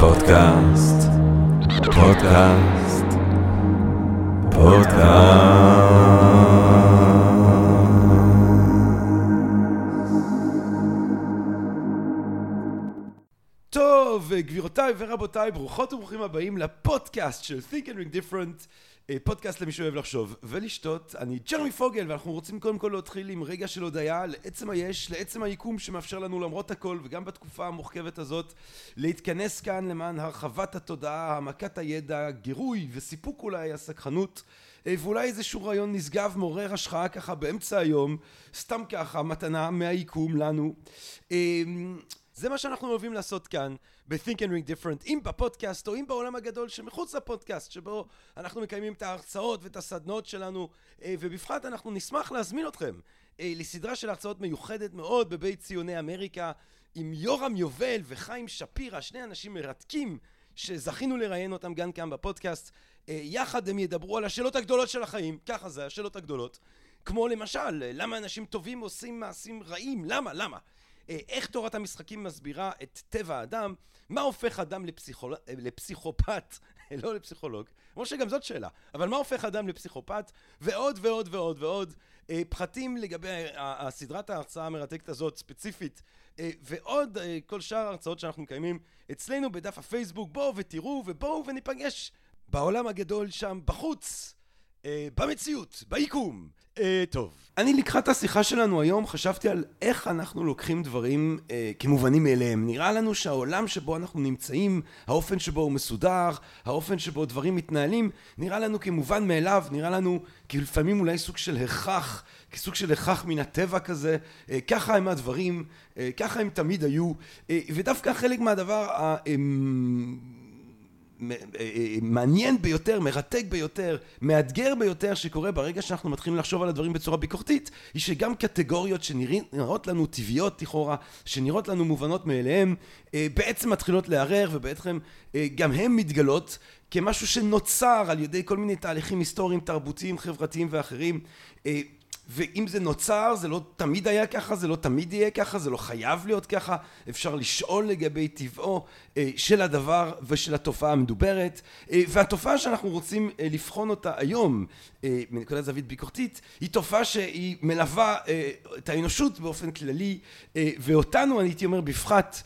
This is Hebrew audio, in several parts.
פודקאסט, פודקאסט, פודקאסט. טוב, גבירותיי ורבותיי, ברוכות וברוכים הבאים לפודקאסט של Think and Ring Different, פודקאסט למי שאוהב לחשוב ולשתות. אני ג'רמי פוגל, ואנחנו רוצים קודם כל להתחיל עם רגע של הודיה לעצם היש, לעצם היקום שמאפשר לנו למרות הכל, וגם בתקופה המוחכבת הזאת, להתכנס כאן למען הרחבת התודעה, העמקת הידע, גירוי וסיפוק אולי הסקחנות. אה, ואולי איזשהו רעיון נשגב מעורר השחאה ככה באמצע היום, סתם ככה, מתנה מהיקום לנו. זה מה שאנחנו אוהבים לעשות כאן ב-Think and Ring Different, אם בפודקאסט או אם בעולם הגדול שמחוץ לפודקאסט, שבו אנחנו מקיימים את ההרצאות ואת הסדנות שלנו, אה, ובפחד אנחנו נשמח להזמין אתכם אה, לסדרה של הרצאות מיוחדת מאוד בבית ציוני אמריקה, עם יורם יובל וחיים שפירא, שני אנשים מרתקים שזכינו לראיין אותם גם כאן בפודקאסט. אה, יחד הם ידברו על השאלות הגדולות של החיים, ככה זה, השאלות הגדולות. כמו למשל, למה אנשים טובים עושים מעשים רעים? למה? למה? איך תורת המשחקים מסבירה את טבע האדם, מה הופך אדם לפסיכול... לפסיכופת, לא לפסיכולוג, כמו שגם זאת שאלה, אבל מה הופך אדם לפסיכופת, ועוד ועוד ועוד ועוד, פחתים לגבי הסדרת ההרצאה המרתקת הזאת ספציפית, ועוד כל שאר ההרצאות שאנחנו מקיימים אצלנו בדף הפייסבוק, בואו ותראו ובואו וניפגש בעולם הגדול שם בחוץ. במציאות, ביקום. טוב. אני לקראת השיחה שלנו היום חשבתי על איך אנחנו לוקחים דברים כמובנים מאליהם. נראה לנו שהעולם שבו אנחנו נמצאים, האופן שבו הוא מסודר, האופן שבו דברים מתנהלים, נראה לנו כמובן מאליו, נראה לנו כלפעמים אולי סוג של הכרח, כסוג של הכרח מן הטבע כזה. ככה הם הדברים, ככה הם תמיד היו, ודווקא חלק מהדבר מעניין ביותר, מרתק ביותר, מאתגר ביותר שקורה ברגע שאנחנו מתחילים לחשוב על הדברים בצורה ביקורתית, היא שגם קטגוריות שנראות לנו טבעיות לכאורה, שנראות לנו מובנות מאליהם, בעצם מתחילות לערער ובעצם גם הן מתגלות כמשהו שנוצר על ידי כל מיני תהליכים היסטוריים, תרבותיים, חברתיים ואחרים ואם זה נוצר זה לא תמיד היה ככה, זה לא תמיד יהיה ככה, זה לא חייב להיות ככה, אפשר לשאול לגבי טבעו של הדבר ושל התופעה המדוברת. והתופעה שאנחנו רוצים לבחון אותה היום מנקודת זווית ביקורתית היא תופעה שהיא מלווה את האנושות באופן כללי ואותנו אני הייתי אומר בפחת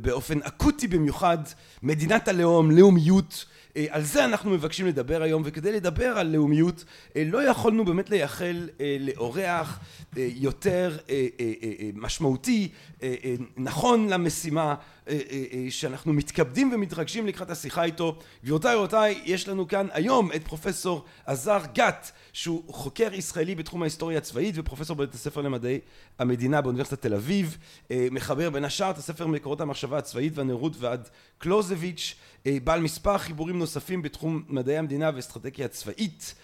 באופן אקוטי במיוחד מדינת הלאום, לאומיות על זה אנחנו מבקשים לדבר היום וכדי לדבר על לאומיות לא יכולנו באמת לייחל לאורח יותר משמעותי נכון למשימה שאנחנו מתכבדים ומתרגשים לקראת השיחה איתו. גבירותיי ורבותיי יש לנו כאן היום את פרופסור עזר גת שהוא חוקר ישראלי בתחום ההיסטוריה הצבאית ופרופסור בבית הספר למדעי המדינה באוניברסיטת תל אביב מחבר בין השאר את הספר מקורות המחשבה הצבאית והנאורות ועד קלוזביץ' בעל מספר חיבורים נוספים בתחום מדעי המדינה ואסטרטגיה צבאית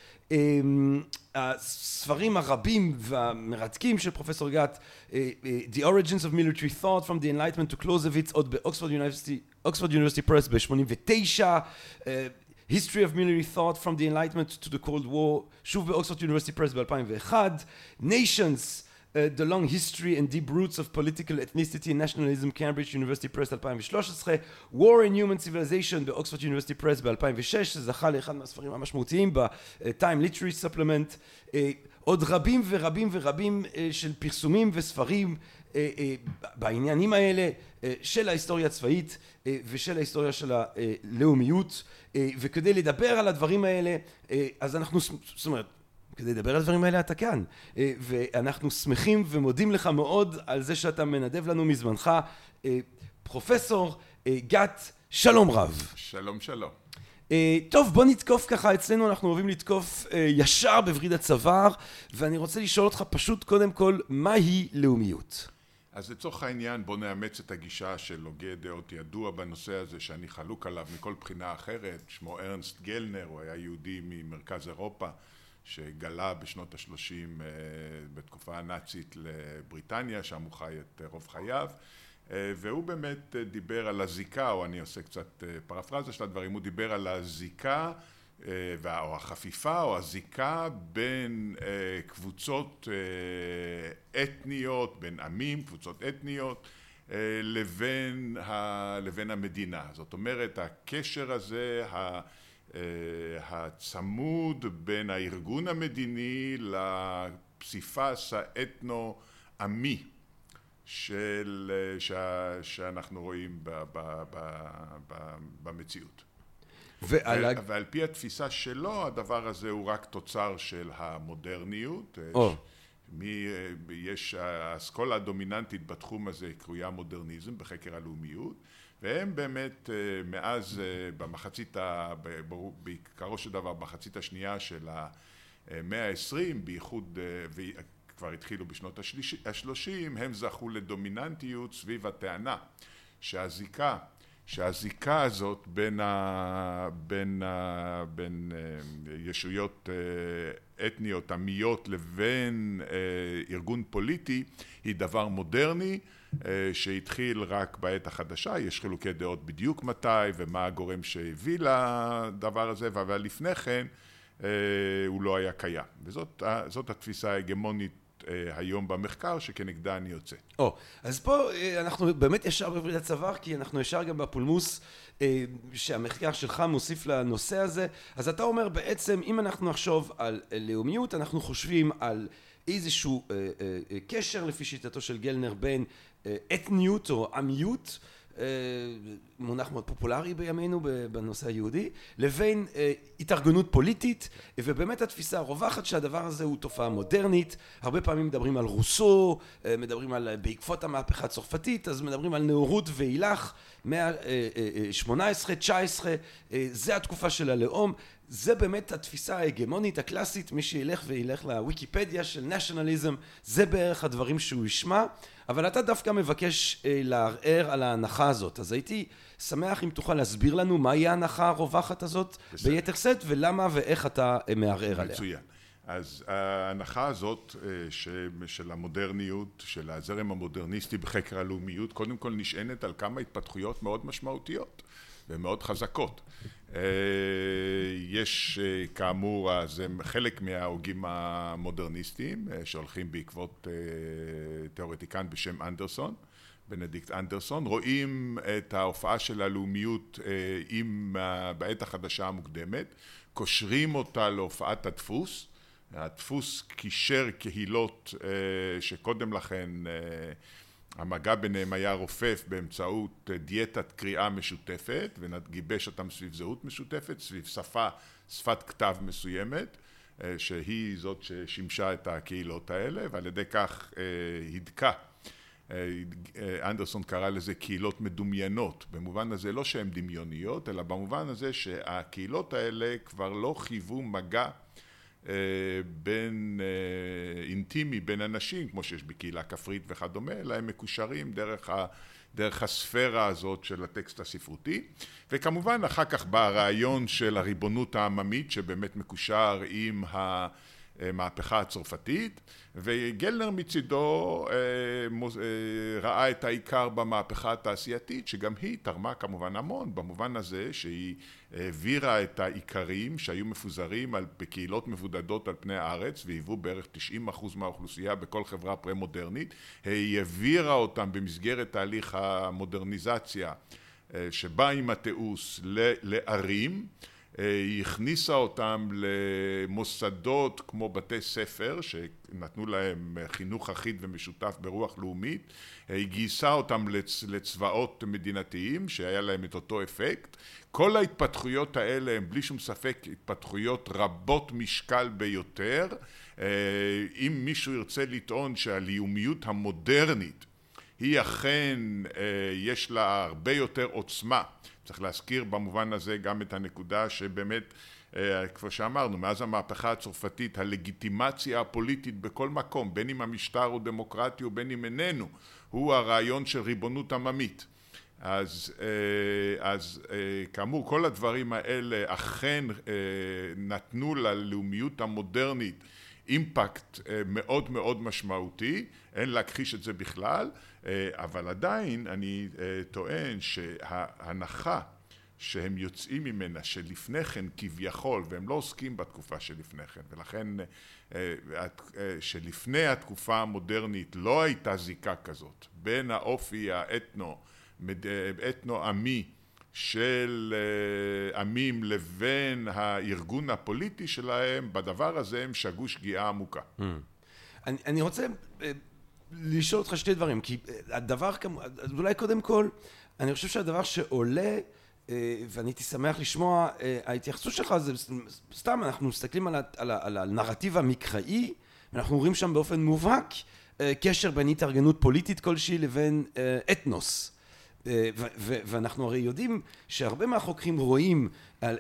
הספרים הרבים והמרתקים של פרופסור גת The Origins of Military Thought From the Enlightenment to Clausewitz עוד באוקספורד יוניברסיטי פרס ב-89 History of Military Thought From the Enlightenment to the Cold War שוב באוקספורד יוניברסיטי פרס ב-2001 Nations The Long History and Deep Roots of Political Ethnicity and Nationalism, Cambridge University Press 2013, War and Human Civilization באוקספורד University Press ב-2006, שזכה לאחד מהספרים המשמעותיים ב-Time Literary Supplement, עוד רבים ורבים ורבים של פרסומים וספרים בעניינים האלה של ההיסטוריה הצבאית ושל ההיסטוריה של הלאומיות, וכדי לדבר על הדברים האלה, אז אנחנו, זאת אומרת, כדי לדבר על הדברים האלה אתה כאן. ואנחנו שמחים ומודים לך מאוד על זה שאתה מנדב לנו מזמנך. פרופסור גת שלום רב. שלום שלום. טוב בוא נתקוף ככה. אצלנו אנחנו אוהבים לתקוף ישר בווריד הצוואר ואני רוצה לשאול אותך פשוט קודם כל מהי לאומיות? אז לצורך העניין בוא נאמץ את הגישה של הוגה דעות ידוע בנושא הזה שאני חלוק עליו מכל בחינה אחרת. שמו ארנסט גלנר הוא היה יהודי ממרכז אירופה שגלה בשנות השלושים בתקופה הנאצית לבריטניה, שם הוא חי את רוב חייו, והוא באמת דיבר על הזיקה, או אני עושה קצת פרפרזה של הדברים, הוא דיבר על הזיקה או החפיפה או הזיקה בין קבוצות אתניות, בין עמים, קבוצות אתניות, לבין, ה, לבין המדינה. זאת אומרת, הקשר הזה, הצמוד בין הארגון המדיני לפסיפס האתנו-עמי של, ש, שאנחנו רואים ב, ב, ב, ב, במציאות. ועל... ו, ועל פי התפיסה שלו הדבר הזה הוא רק תוצר של המודרניות. Oh. מי, יש, האסכולה הדומיננטית בתחום הזה קרויה מודרניזם בחקר הלאומיות והם באמת מאז במחצית, בעיקרו של דבר במחצית השנייה של המאה העשרים בייחוד כבר התחילו בשנות השלושים הם זכו לדומיננטיות סביב הטענה שהזיקה שהזיקה הזאת בין, ה, בין, ה, בין ישויות אתניות עמיות לבין ארגון פוליטי היא דבר מודרני שהתחיל רק בעת החדשה, יש חילוקי דעות בדיוק מתי ומה הגורם שהביא לדבר הזה, אבל לפני כן הוא לא היה קיים. וזאת התפיסה ההגמונית היום במחקר שכנגדה אני יוצא. או, אז פה אנחנו באמת ישר בברית הצוואר כי אנחנו ישר גם בפולמוס שהמחקר שלך מוסיף לנושא הזה אז אתה אומר בעצם אם אנחנו נחשוב על לאומיות אנחנו חושבים על איזשהו קשר לפי שיטתו של גלנר בין אתניות או עמיות מונח מאוד פופולרי בימינו בנושא היהודי לבין התארגנות פוליטית ובאמת התפיסה הרווחת שהדבר הזה הוא תופעה מודרנית. הרבה פעמים מדברים על רוסו מדברים על בעקבות המהפכה הצרפתית אז מדברים על נאורות והילך מאה שמונה עשרה תשע עשרה זה התקופה של הלאום זה באמת התפיסה ההגמונית הקלאסית מי שילך וילך לוויקיפדיה של נשיונליזם זה בערך הדברים שהוא ישמע אבל אתה דווקא מבקש לערער על ההנחה הזאת אז הייתי שמח אם תוכל להסביר לנו מהי ההנחה הרווחת הזאת ביתר שאת ולמה ואיך אתה מערער עליה. מצוין. אז ההנחה הזאת של המודרניות, של הזרם המודרניסטי בחקר הלאומיות, קודם כל נשענת על כמה התפתחויות מאוד משמעותיות ומאוד חזקות. יש כאמור, זה חלק מההוגים המודרניסטיים שהולכים בעקבות תיאורטיקן בשם אנדרסון, בנדיקט אנדרסון, רואים את ההופעה של הלאומיות עם, בעת החדשה המוקדמת, קושרים אותה להופעת הדפוס, הדפוס קישר קהילות שקודם לכן המגע ביניהם היה רופף באמצעות דיאטת קריאה משותפת וגיבש אותם סביב זהות משותפת, סביב שפה, שפת כתב מסוימת שהיא זאת ששימשה את הקהילות האלה ועל ידי כך הידקה אנדרסון קרא לזה קהילות מדומיינות. במובן הזה לא שהן דמיוניות אלא במובן הזה שהקהילות האלה כבר לא חיוו מגע בין אינטימי בין אנשים כמו שיש בקהילה כפרית וכדומה אלא הם מקושרים דרך ה... דרך הספירה הזאת של הטקסט הספרותי. וכמובן אחר כך בא הרעיון של הריבונות העממית שבאמת מקושר עם המהפכה הצרפתית וגלנר מצידו ראה את העיקר במהפכה התעשייתית שגם היא תרמה כמובן המון במובן הזה שהיא העבירה את העיקרים שהיו מפוזרים בקהילות מבודדות על פני הארץ והיוו בערך 90% מהאוכלוסייה בכל חברה פרה-מודרנית. היא העבירה אותם במסגרת תהליך המודרניזציה שבא עם התיעוש לערים היא הכניסה אותם למוסדות כמו בתי ספר שנתנו להם חינוך אחיד ומשותף ברוח לאומית. היא גייסה אותם לצבאות מדינתיים שהיה להם את אותו אפקט. כל ההתפתחויות האלה הם בלי שום ספק התפתחויות רבות משקל ביותר. אם מישהו ירצה לטעון שהלאומיות המודרנית היא אכן יש לה הרבה יותר עוצמה צריך להזכיר במובן הזה גם את הנקודה שבאמת כמו שאמרנו מאז המהפכה הצרפתית הלגיטימציה הפוליטית בכל מקום בין אם המשטר הוא דמוקרטי ובין אם איננו הוא הרעיון של ריבונות עממית. אז, אז כאמור כל הדברים האלה אכן נתנו ללאומיות המודרנית אימפקט מאוד מאוד משמעותי. אין להכחיש את זה בכלל אבל עדיין אני טוען שההנחה שהם יוצאים ממנה, שלפני כן כביכול, והם לא עוסקים בתקופה שלפני כן, ולכן שלפני התקופה המודרנית לא הייתה זיקה כזאת בין האופי האתנו, אתנו-עמי של עמים לבין הארגון הפוליטי שלהם, בדבר הזה הם שגו שגיאה עמוקה. אני, אני רוצה לשאול אותך שתי דברים, כי הדבר, אולי קודם כל, אני חושב שהדבר שעולה, ואני הייתי שמח לשמוע, ההתייחסות שלך זה סתם, אנחנו מסתכלים על, על, על הנרטיב המקראי, ואנחנו רואים שם באופן מובהק קשר בין התארגנות פוליטית כלשהי לבין אתנוס. ואנחנו הרי יודעים שהרבה מהחוקרים רואים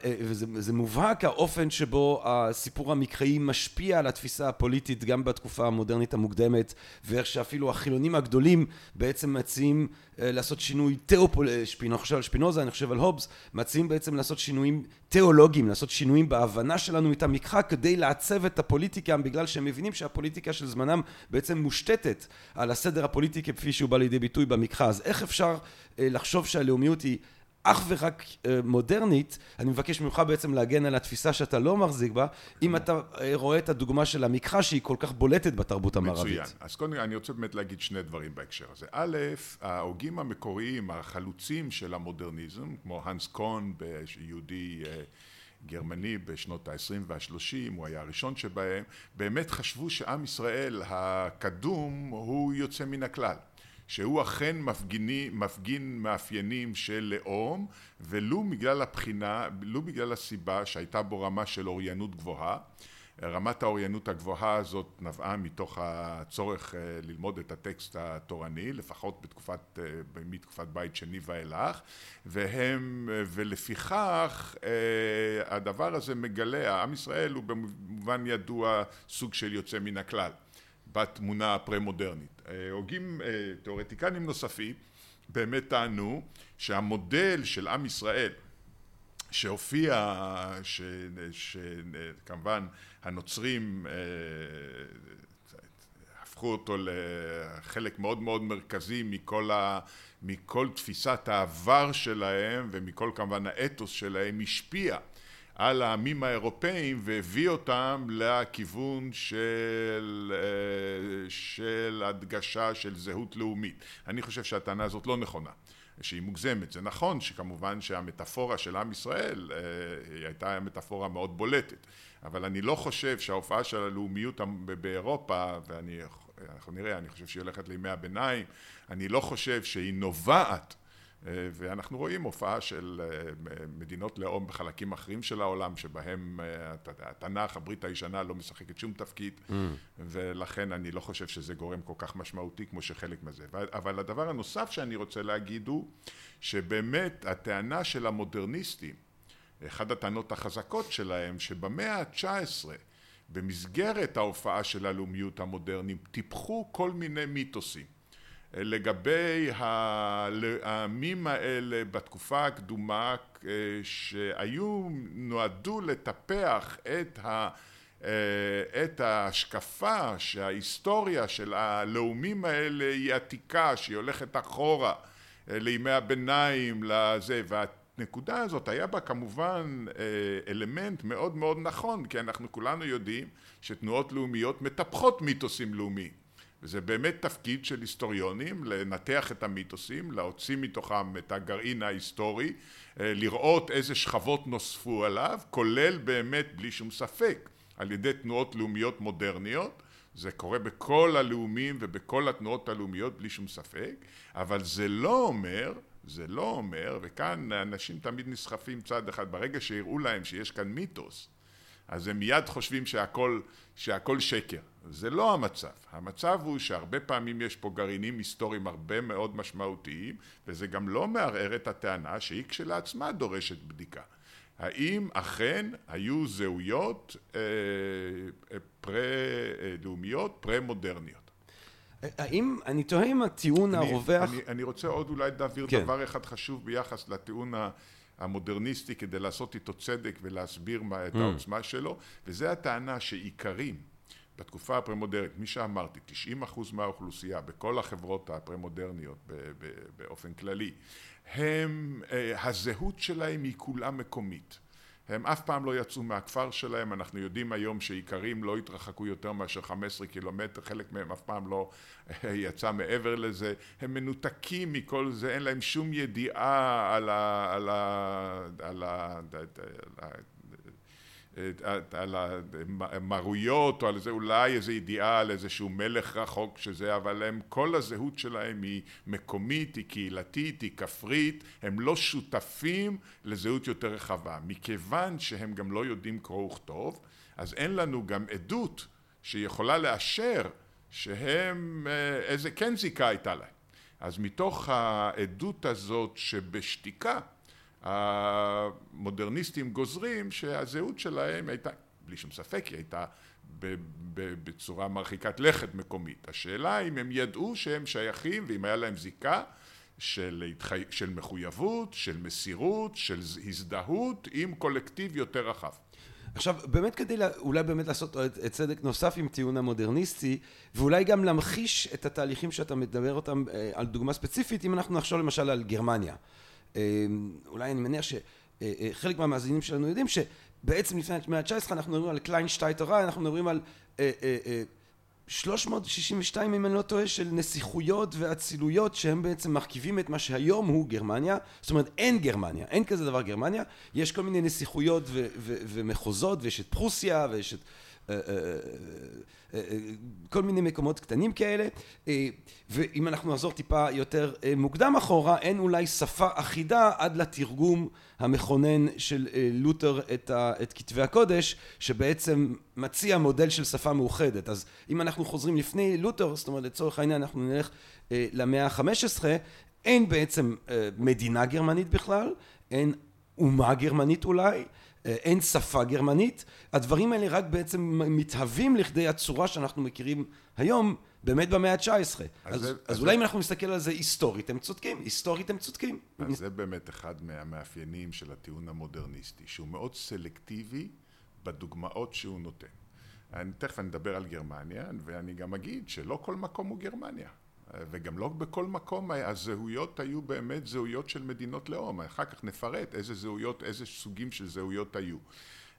וזה מובהק האופן שבו הסיפור המקראי משפיע על התפיסה הפוליטית גם בתקופה המודרנית המוקדמת ואיך שאפילו החילונים הגדולים בעצם מציעים לעשות שינוי תיאופוליטי, אני חושב על שפינוזה, אני חושב על הובס, מציעים בעצם לעשות שינויים תיאולוגיים, לעשות שינויים בהבנה שלנו את המקרא כדי לעצב את הפוליטיקה בגלל שהם מבינים שהפוליטיקה של זמנם בעצם מושתתת על הסדר הפוליטי כפי שהוא בא לידי ביטוי במקרא. אז איך אפשר לחשוב שהלאומיות היא אך ורק מודרנית, אני מבקש ממך בעצם להגן על התפיסה שאתה לא מחזיק בה, אם אתה רואה את הדוגמה של המקרא שהיא כל כך בולטת בתרבות המערבית. מצוין. אז קודם אני רוצה באמת להגיד שני דברים בהקשר הזה. א', ההוגים המקוריים, החלוצים של המודרניזם, כמו הנס קון, יהודי גרמני בשנות ה-20 וה-30, הוא היה הראשון שבהם, באמת חשבו שעם ישראל הקדום הוא יוצא מן הכלל. שהוא אכן מפגיני, מפגין מאפיינים של לאום ולו בגלל הבחינה, לו בגלל הסיבה שהייתה בו רמה של אוריינות גבוהה. רמת האוריינות הגבוהה הזאת נבעה מתוך הצורך ללמוד את הטקסט התורני לפחות בתקופת, מתקופת בית שני ואילך והם ולפיכך הדבר הזה מגלה, עם ישראל הוא במובן ידוע סוג של יוצא מן הכלל בתמונה הפרה-מודרנית. הוגים תיאורטיקנים נוספים באמת טענו שהמודל של עם ישראל שהופיע, שכמובן הנוצרים הפכו אותו לחלק מאוד מאוד מרכזי מכל, ה, מכל תפיסת העבר שלהם ומכל כמובן האתוס שלהם השפיע על העמים האירופאים והביא אותם לכיוון של, של הדגשה של זהות לאומית. אני חושב שהטענה הזאת לא נכונה, שהיא מוגזמת. זה נכון שכמובן שהמטאפורה של עם ישראל היא הייתה מטאפורה מאוד בולטת, אבל אני לא חושב שההופעה של הלאומיות באירופה, ואנחנו נראה, אני חושב שהיא הולכת לימי הביניים, אני לא חושב שהיא נובעת ואנחנו רואים הופעה של מדינות לאום בחלקים אחרים של העולם שבהם התנ"ך, הברית הישנה לא משחקת שום תפקיד ולכן אני לא חושב שזה גורם כל כך משמעותי כמו שחלק מזה. אבל הדבר הנוסף שאני רוצה להגיד הוא שבאמת הטענה של המודרניסטים, אחת הטענות החזקות שלהם שבמאה ה-19 במסגרת ההופעה של הלאומיות המודרנית טיפחו כל מיני מיתוסים לגבי העמים האלה בתקופה הקדומה שהיו, נועדו לטפח את, ה, את ההשקפה שההיסטוריה של הלאומים האלה היא עתיקה, שהיא הולכת אחורה לימי הביניים, לזה, והנקודה הזאת היה בה כמובן אלמנט מאוד מאוד נכון, כי אנחנו כולנו יודעים שתנועות לאומיות מטפחות מיתוסים לאומיים וזה באמת תפקיד של היסטוריונים לנתח את המיתוסים, להוציא מתוכם את הגרעין ההיסטורי, לראות איזה שכבות נוספו עליו, כולל באמת בלי שום ספק על ידי תנועות לאומיות מודרניות, זה קורה בכל הלאומים ובכל התנועות הלאומיות בלי שום ספק, אבל זה לא אומר, זה לא אומר, וכאן אנשים תמיד נסחפים צד אחד, ברגע שיראו להם שיש כאן מיתוס אז הם מיד חושבים שהכל, שהכל שקר. זה לא המצב. המצב הוא שהרבה פעמים יש פה גרעינים היסטוריים הרבה מאוד משמעותיים, וזה גם לא מערער את הטענה שהיא כשלעצמה דורשת בדיקה. האם אכן היו זהויות אה, פרה-לאומיות, פרה-מודרניות? האם, אני תוהה אם הטיעון אני, הרווח... אני, אני רוצה עוד אולי להעביר כן. דבר אחד חשוב ביחס לטיעון ה... המודרניסטי כדי לעשות איתו צדק ולהסביר מה, את העוצמה שלו, וזה הטענה שעיקרים בתקופה הפרמודרנית, מי שאמרתי, 90 אחוז מהאוכלוסייה בכל החברות הפרמודרניות באופן כללי, הם, אה, הזהות שלהם היא כולה מקומית. הם אף פעם לא יצאו מהכפר שלהם, אנחנו יודעים היום שאיכרים לא התרחקו יותר מאשר 15 קילומטר, חלק מהם אף פעם לא יצא מעבר לזה, הם מנותקים מכל זה, אין להם שום ידיעה על ה... על ה... על ה... על המרויות או על זה אולי איזו ידיעה על איזשהו מלך רחוק שזה אבל הם כל הזהות שלהם היא מקומית היא קהילתית היא כפרית הם לא שותפים לזהות יותר רחבה. מכיוון שהם גם לא יודעים קרוא וכתוב אז אין לנו גם עדות שיכולה לאשר שהם איזה כן זיקה הייתה להם. אז מתוך העדות הזאת שבשתיקה המודרניסטים גוזרים שהזהות שלהם הייתה, בלי שום ספק היא הייתה בצורה מרחיקת לכת מקומית. השאלה אם הם ידעו שהם שייכים ואם היה להם זיקה של, התחי... של מחויבות, של מסירות, של הזדהות עם קולקטיב יותר רחב. עכשיו באמת כדי לה, אולי באמת לעשות צדק נוסף עם טיעון המודרניסטי ואולי גם להמחיש את התהליכים שאתה מדבר אותם אה, על דוגמה ספציפית אם אנחנו נחשוב למשל על גרמניה אולי אני מניח שחלק מהמאזינים שלנו יודעים שבעצם לפני המאה ה-19 אנחנו מדברים על Kleinstaaterei אנחנו מדברים על 362 אם אני לא טועה של נסיכויות ואצילויות שהם בעצם מרכיבים את מה שהיום הוא גרמניה. זאת אומרת אין גרמניה אין כזה דבר גרמניה. יש כל מיני נסיכויות ומחוזות ויש את פרוסיה ויש את כל מיני מקומות קטנים כאלה. ואם אנחנו נחזור טיפה יותר מוקדם אחורה אין אולי שפה אחידה עד לתרגום המכונן של לותר את, את כתבי הקודש שבעצם מציע מודל של שפה מאוחדת. אז אם אנחנו חוזרים לפני לותר זאת אומרת לצורך העניין אנחנו נלך למאה החמש עשרה אין בעצם מדינה גרמנית בכלל אין אומה גרמנית אולי אין שפה גרמנית הדברים האלה רק בעצם מתהווים לכדי הצורה שאנחנו מכירים היום באמת במאה ה-19. אז, אז, אז, אז אולי אם אנחנו נסתכל על זה היסטורית הם צודקים. היסטורית הם צודקים. אז זה באמת אחד מהמאפיינים של הטיעון המודרניסטי שהוא מאוד סלקטיבי בדוגמאות שהוא נותן. אני, תכף אני אדבר על גרמניה ואני גם אגיד שלא כל מקום הוא גרמניה וגם לא בכל מקום הזהויות היו באמת זהויות של מדינות לאום, אחר כך נפרט איזה זהויות, איזה סוגים של זהויות היו.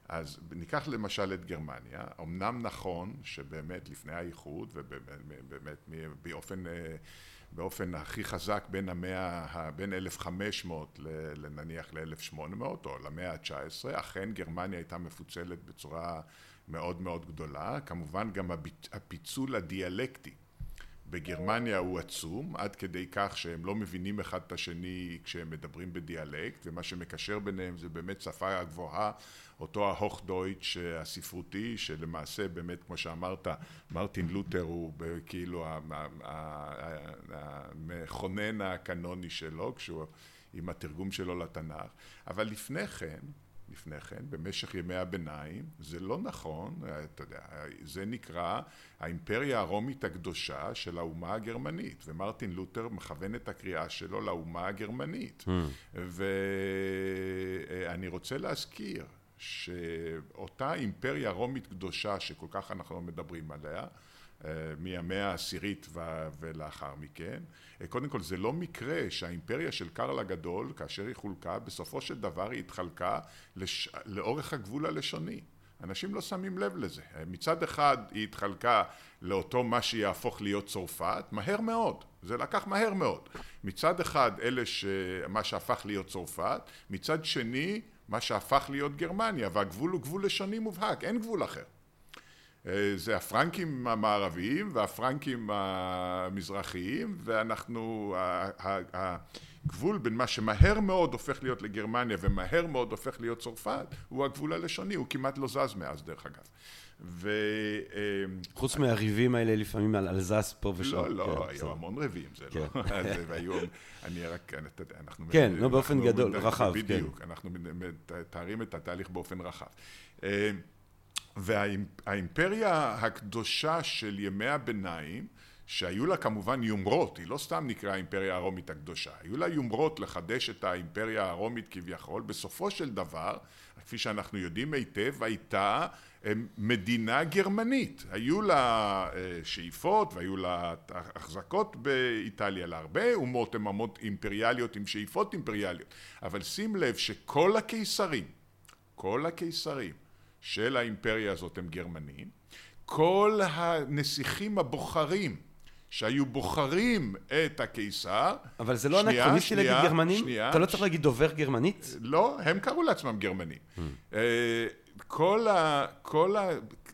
אז ניקח למשל את גרמניה, אמנם נכון שבאמת לפני האיחוד ובאמת באופן, באופן הכי חזק בין המאה, בין 1500 לנניח ל-1800 או למאה ה-19, אכן גרמניה הייתה מפוצלת בצורה מאוד מאוד גדולה, כמובן גם הפיצול הדיאלקטי בגרמניה הוא עצום, עד כדי כך שהם לא מבינים אחד את השני כשהם מדברים בדיאלקט, ומה שמקשר ביניהם זה באמת שפה הגבוהה, אותו ההוך-דויטש הספרותי, שלמעשה באמת, כמו שאמרת, מרטין לותר הוא כאילו המכונן הקנוני שלו, כשהוא עם התרגום שלו לתנ"ך, אבל לפני כן לפני כן, במשך ימי הביניים, זה לא נכון, אתה יודע, זה נקרא האימפריה הרומית הקדושה של האומה הגרמנית, ומרטין לותר מכוון את הקריאה שלו לאומה הגרמנית. Mm. ואני רוצה להזכיר שאותה אימפריה רומית קדושה שכל כך אנחנו מדברים עליה, מהמאה העשירית ולאחר מכן. קודם כל זה לא מקרה שהאימפריה של קרל הגדול כאשר היא חולקה בסופו של דבר היא התחלקה לש... לאורך הגבול הלשוני. אנשים לא שמים לב לזה. מצד אחד היא התחלקה לאותו מה שיהפוך להיות צרפת, מהר מאוד. זה לקח מהר מאוד. מצד אחד אלה ש... מה שהפך להיות צרפת, מצד שני מה שהפך להיות גרמניה, והגבול הוא גבול לשוני מובהק, אין גבול אחר. אה, זה הפרנקים המערביים והפרנקים המזרחיים ואנחנו, הגבול בין מה שמהר מאוד הופך להיות לגרמניה ומהר מאוד הופך להיות צרפת הוא הגבול הלשוני, הוא כמעט לא זז מאז דרך אגב. ו... אה, חוץ מהריבים האלה לפעמים על אלזס פה ושם. לא, לא, כן, היו המון ריבים, זה לא, כן. והיו, אני רק, אתה יודע, אנחנו... כן, לא באופן גדול, רחב, כן. בדיוק, אנחנו מתארים את התהליך באופן רחב. אה, והאימפריה הקדושה של ימי הביניים שהיו לה כמובן יומרות, היא לא סתם נקראה האימפריה הרומית הקדושה, היו לה יומרות לחדש את האימפריה הרומית כביכול, בסופו של דבר, כפי שאנחנו יודעים היטב, הייתה מדינה גרמנית, היו לה אה, שאיפות והיו לה החזקות באיטליה להרבה אומות הן אומות אימפריאליות עם שאיפות אימפריאליות, אבל שים לב שכל הקיסרים, כל הקיסרים של האימפריה הזאת הם גרמנים, כל הנסיכים הבוחרים שהיו בוחרים את הקיסר. אבל זה לא אנכרוניסטי להגיד גרמנים? שנייה. אתה לא צריך להגיד דובר גרמנית? לא, הם קראו לעצמם גרמנים. Hmm. אה, כל, ה, כל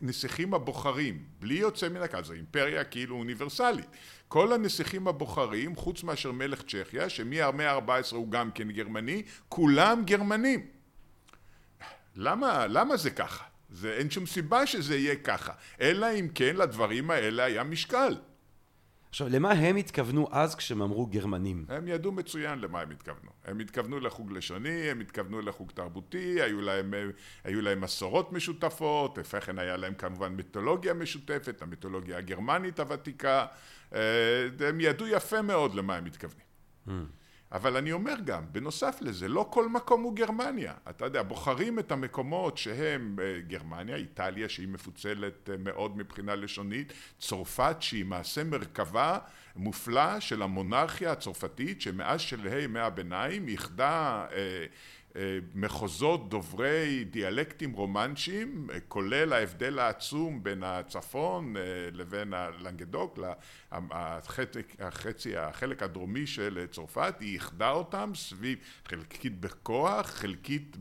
הנסיכים הבוחרים, בלי יוצא מן הכלל, זו אימפריה כאילו אוניברסלית. כל הנסיכים הבוחרים, חוץ מאשר מלך צ'כיה, שמהמאה ה-14 הוא גם כן גרמני, כולם גרמנים. למה, למה זה ככה? זה, אין שום סיבה שזה יהיה ככה, אלא אם כן לדברים האלה היה משקל. עכשיו, למה הם התכוונו אז כשהם אמרו גרמנים? הם ידעו מצוין למה הם התכוונו. הם התכוונו לחוג לשוני, הם התכוונו לחוג תרבותי, היו להם, היו להם מסורות משותפות, לפני כן היה להם כמובן מיתולוגיה משותפת, המיתולוגיה הגרמנית הוותיקה, אה, הם ידעו יפה מאוד למה הם מתכוונים. Mm. אבל אני אומר גם, בנוסף לזה, לא כל מקום הוא גרמניה. אתה יודע, בוחרים את המקומות שהם אה, גרמניה, איטליה שהיא מפוצלת אה, מאוד מבחינה לשונית, צרפת שהיא מעשה מרכבה מופלא של המונרכיה הצרפתית שמאז שלהי ימי הביניים איחדה אה, מחוזות דוברי דיאלקטים רומנצ'יים, אה, כולל ההבדל העצום בין הצפון אה, לבין הלנגדוק, החצי, החלק הדרומי של צרפת, היא איחדה אותם סביב, חלקית בכוח, חלקית.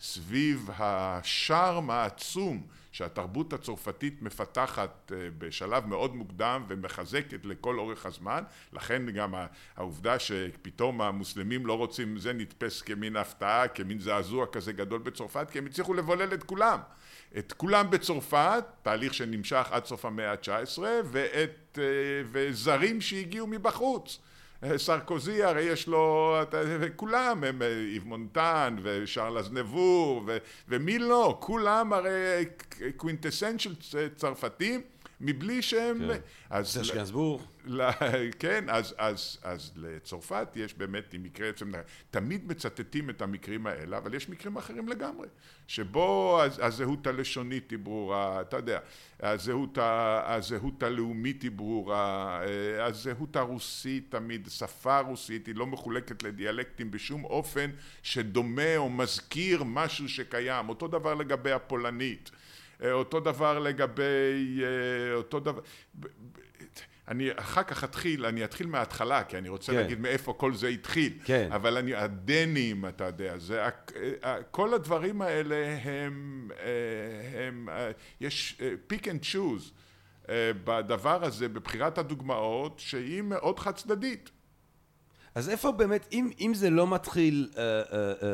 סביב השארם העצום שהתרבות הצרפתית מפתחת אה, בשלב מאוד מוקדם ומחזקת לכל אורך הזמן, לכן גם העובדה שפתאום המוסלמים לא רוצים, זה נתפס כמין הפתעה, כמין זעזוע כזה גדול בצרפת, כי הם הצליחו לבולל את כולם. את כולם בצרפת, תהליך שנמשך עד סוף המאה ה-19, ואת, אה, וזרים שהגיעו מבחוץ. סרקוזי הרי יש לו, כולם הם איב מונטן ושרל אזנבור ומי לא, כולם הרי קווינטסנצ'ל צרפתים מבלי שהם... כן, אז... גנסבור. כן, אז, אז, אז לצרפת יש באמת, מקרה יוצא תמיד מצטטים את המקרים האלה, אבל יש מקרים אחרים לגמרי, שבו הזהות הלשונית היא ברורה, אתה יודע, הזהות, הזהות הלאומית היא ברורה, אה, הזהות הרוסית תמיד, שפה רוסית היא לא מחולקת לדיאלקטים בשום אופן שדומה או מזכיר משהו שקיים, אותו דבר לגבי הפולנית. אה, אותו דבר לגבי, אה, אותו דבר, אני אחר כך אתחיל, אני אתחיל מההתחלה, כי אני רוצה כן. להגיד מאיפה כל זה התחיל. כן. אבל אני, הדנים, אתה יודע, זה, אה, כל הדברים האלה הם, הם, יש pick and choose בדבר הזה, בבחירת הדוגמאות, שהיא מאוד חד צדדית. אז איפה באמת, אם, אם זה לא מתחיל אה, אה, אה,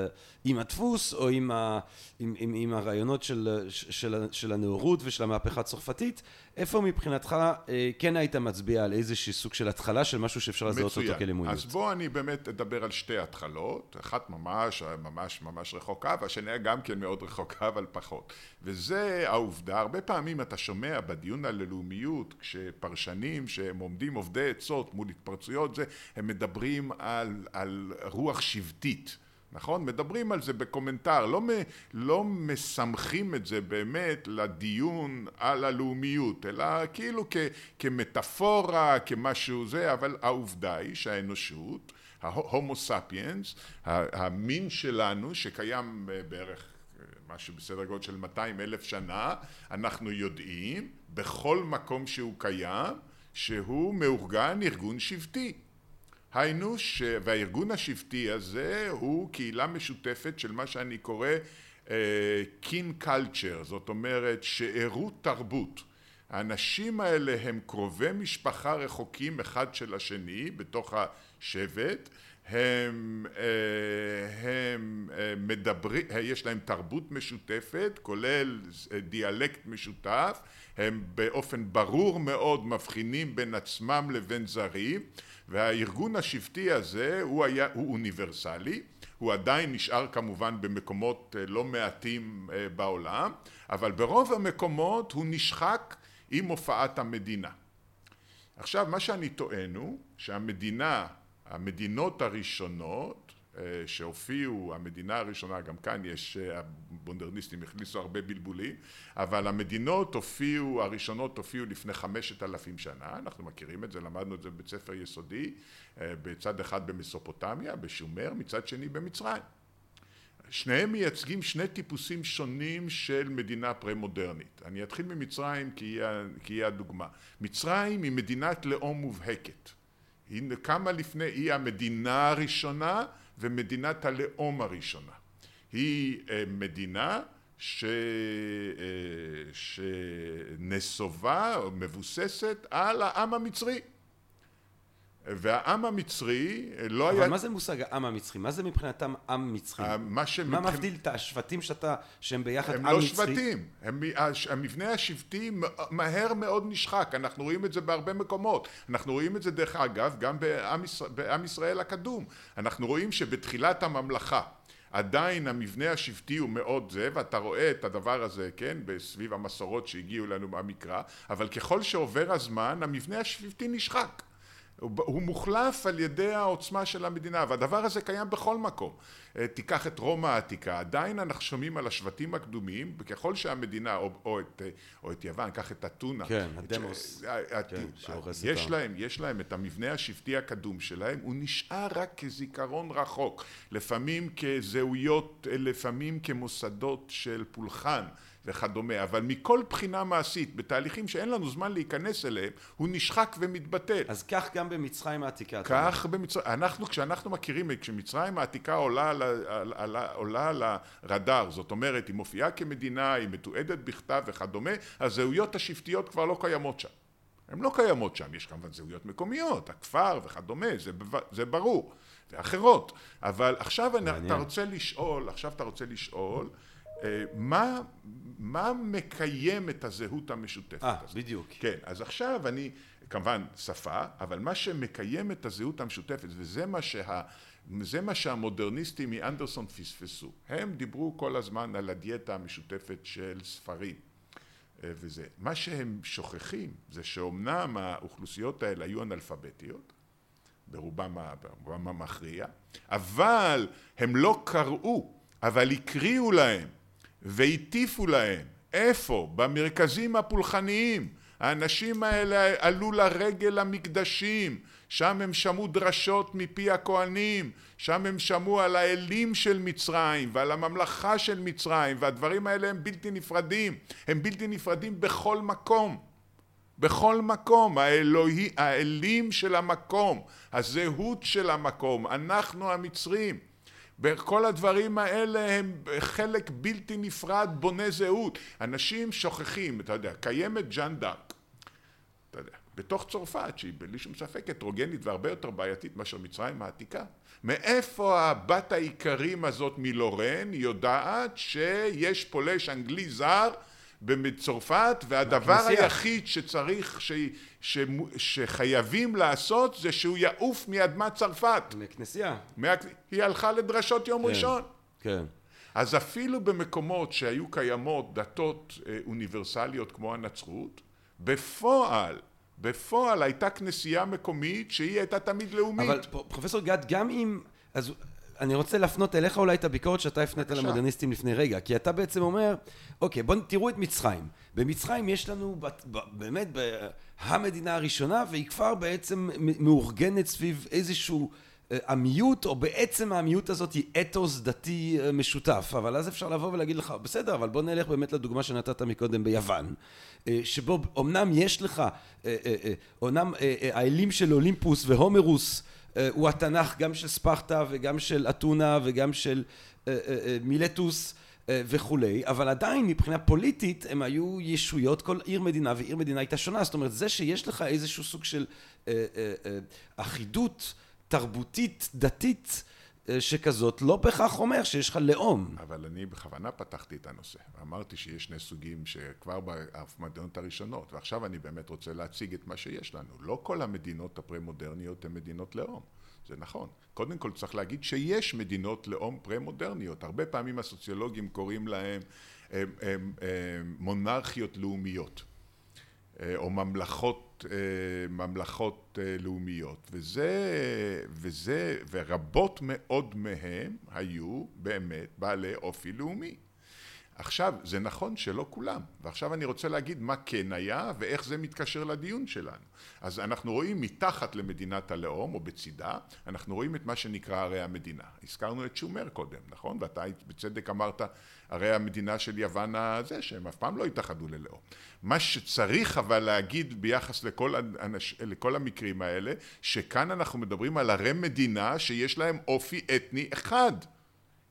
עם הדפוס או עם, ה, עם, עם, עם הרעיונות של, של, של הנאורות ושל המהפכה הצרפתית, איפה מבחינתך אה, כן היית מצביע על איזשהו סוג של התחלה של משהו שאפשר לזהות אותו כלאומיות? אז בוא אני באמת אדבר על שתי התחלות, אחת ממש ממש ממש רחוקה והשנייה גם כן מאוד רחוקה אבל פחות. וזה העובדה, הרבה פעמים אתה שומע בדיון על הלאומיות, כשפרשנים שהם עומדים עובדי עצות מול התפרצויות זה, הם מדברים על, על רוח שבטית. נכון? מדברים על זה בקומנטר, לא, לא מסמכים את זה באמת לדיון על הלאומיות, אלא כאילו כ, כמטאפורה, כמשהו זה, אבל העובדה היא שהאנושות, ההומו ספיאנס, המין שלנו שקיים בערך משהו בסדר גודל של 200 אלף שנה, אנחנו יודעים בכל מקום שהוא קיים שהוא מאורגן ארגון שבטי. היינו ש... והארגון השבטי הזה הוא קהילה משותפת של מה שאני קורא קין uh, קלצ'ר, זאת אומרת שארות תרבות. האנשים האלה הם קרובי משפחה רחוקים אחד של השני בתוך השבט, הם, uh, הם uh, מדברים, יש להם תרבות משותפת כולל דיאלקט משותף, הם באופן ברור מאוד מבחינים בין עצמם לבין זרים והארגון השבטי הזה הוא, היה, הוא אוניברסלי, הוא עדיין נשאר כמובן במקומות אה, לא מעטים אה, בעולם, אבל ברוב המקומות הוא נשחק עם הופעת המדינה. עכשיו, מה שאני טוען הוא שהמדינה, המדינות הראשונות שהופיעו, המדינה הראשונה, גם כאן יש, המודרניסטים הכניסו הרבה בלבולים, אבל המדינות הופיעו, הראשונות הופיעו לפני חמשת אלפים שנה, אנחנו מכירים את זה, למדנו את זה בבית ספר יסודי, בצד אחד במסופוטמיה, בשומר, מצד שני במצרים. שניהם מייצגים שני טיפוסים שונים של מדינה פרה-מודרנית. אני אתחיל ממצרים כי היא, כי היא הדוגמה. מצרים היא מדינת לאום מובהקת. היא קמה לפני, היא המדינה הראשונה ומדינת הלאום הראשונה. היא אה, מדינה ש... אה, שנסובה או מבוססת על העם המצרי. והעם המצרי לא אבל היה... אבל מה זה מושג העם המצרי? מה זה מבחינתם עם מצרי? מה, שמבח... מה מבדיל את השבטים שאתה, שהם ביחד עם מצרי? הם לא שבטים, הם, המבנה השבטי מהר מאוד נשחק, אנחנו רואים את זה בהרבה מקומות, אנחנו רואים את זה דרך אגב גם בעם, ישראל, בעם ישראל הקדום, אנחנו רואים שבתחילת הממלכה עדיין המבנה השבטי הוא מאוד זה, ואתה רואה את הדבר הזה, כן, סביב המסורות שהגיעו לנו מהמקרא, אבל ככל שעובר הזמן המבנה השבטי נשחק הוא מוחלף על ידי העוצמה של המדינה והדבר הזה קיים בכל מקום. אה, תיקח את רומא העתיקה עדיין אנחנו שומעים על השבטים הקדומים וככל שהמדינה או, או, את, או את יוון קח את אתונה. כן הדמוס. אה, כן, יש להם יש להם את המבנה השבטי הקדום שלהם הוא נשאר רק כזיכרון רחוק. לפעמים כזהויות לפעמים כמוסדות של פולחן וכדומה, אבל מכל בחינה מעשית, בתהליכים שאין לנו זמן להיכנס אליהם, הוא נשחק ומתבטל. אז כך גם במצרים העתיקה. כך במצרים, אנחנו, כשאנחנו מכירים, כשמצרים העתיקה עולה על, על, על, עולה על הרדאר, זאת אומרת, היא מופיעה כמדינה, היא מתועדת בכתב וכדומה, הזהויות השבטיות כבר לא קיימות שם. הן לא קיימות שם, יש כמובן זהויות מקומיות, הכפר וכדומה, זה, זה ברור, ואחרות, אבל עכשיו מעניין. אתה רוצה לשאול, עכשיו אתה רוצה לשאול, מה, מה מקיים את הזהות המשותפת 아, הזאת? בדיוק. כן, אז עכשיו אני, כמובן שפה, אבל מה שמקיים את הזהות המשותפת, וזה מה, שה, זה מה שהמודרניסטים מאנדרסון פספסו. הם דיברו כל הזמן על הדיאטה המשותפת של ספרים. אה, וזה. מה שהם שוכחים זה שאומנם האוכלוסיות האלה היו אנאלפביתיות, ברובם, ברובם המכריע, אבל הם לא קראו, אבל הקריאו להם והטיפו להם. איפה? במרכזים הפולחניים. האנשים האלה עלו לרגל המקדשים, שם הם שמעו דרשות מפי הכהנים, שם הם שמעו על האלים של מצרים ועל הממלכה של מצרים והדברים האלה הם בלתי נפרדים, הם בלתי נפרדים בכל מקום, בכל מקום, האלוהי, האלים של המקום, הזהות של המקום, אנחנו המצרים וכל הדברים האלה הם חלק בלתי נפרד בונה זהות. אנשים שוכחים, אתה יודע, קיימת ג'אן דארק, אתה יודע, בתוך צרפת, שהיא בלי שום ספק הטרוגנית והרבה יותר בעייתית מאשר מצרים העתיקה. מאיפה הבת האיכרים הזאת מלורן יודעת שיש פולש אנגלי זר בצרפת והדבר היחיד שצריך, ש, ש, שחייבים לעשות זה שהוא יעוף מאדמת צרפת. מכנסייה. מה... היא הלכה לדרשות יום כן, ראשון. כן. אז אפילו במקומות שהיו קיימות דתות אה, אוניברסליות כמו הנצרות, בפועל בפועל הייתה כנסייה מקומית שהיא הייתה תמיד לאומית. אבל פרופסור גד, גם אם... אז אני רוצה להפנות אליך אולי את הביקורת שאתה הפנית למודרניסטים לפני רגע, כי אתה בעצם אומר, אוקיי, בואו תראו את מצרים. במצרים יש לנו באמת המדינה הראשונה, והיא כבר בעצם מאורגנת סביב איזשהו אה, עמיות, או בעצם העמיות הזאת היא אתוס דתי אה, משותף. אבל אז אפשר לבוא ולהגיד לך, בסדר, אבל בוא נלך באמת לדוגמה שנתת מקודם ביוון, אה, שבו אמנם יש לך, אמנם האלים של אולימפוס והומרוס, הוא התנ"ך גם של ספרטה וגם של אתונה וגם של אה, אה, מילטוס וכולי, אבל עדיין מבחינה פוליטית הם היו ישויות, כל עיר מדינה ועיר מדינה הייתה שונה, זאת אומרת זה שיש לך איזשהו סוג של אחידות תרבותית דתית אה, שכזאת לא בהכרח אומר שיש לך לאום. אבל אני בכוונה פתחתי את הנושא. אמרתי שיש שני סוגים שכבר במדינות הראשונות, ועכשיו אני באמת רוצה להציג את מה שיש לנו. לא כל המדינות הפרה-מודרניות הן מדינות לאום. זה נכון. קודם כל צריך להגיד שיש מדינות לאום פרה-מודרניות. הרבה פעמים הסוציולוגים קוראים הם, הם, הם, מונרכיות לאומיות. או ממלכות, ממלכות לאומיות. וזה, וזה, ורבות מאוד מהם היו באמת בעלי אופי לאומי. עכשיו, זה נכון שלא כולם, ועכשיו אני רוצה להגיד מה כן היה ואיך זה מתקשר לדיון שלנו. אז אנחנו רואים מתחת למדינת הלאום, או בצידה, אנחנו רואים את מה שנקרא ערי המדינה. הזכרנו את שומר קודם, נכון? ואתה בצדק אמרת, ערי המדינה של יוון הזה, שהם אף פעם לא התאחדו ללאום. מה שצריך אבל להגיד ביחס לכל, אנש, לכל המקרים האלה, שכאן אנחנו מדברים על ערי מדינה שיש להם אופי אתני אחד.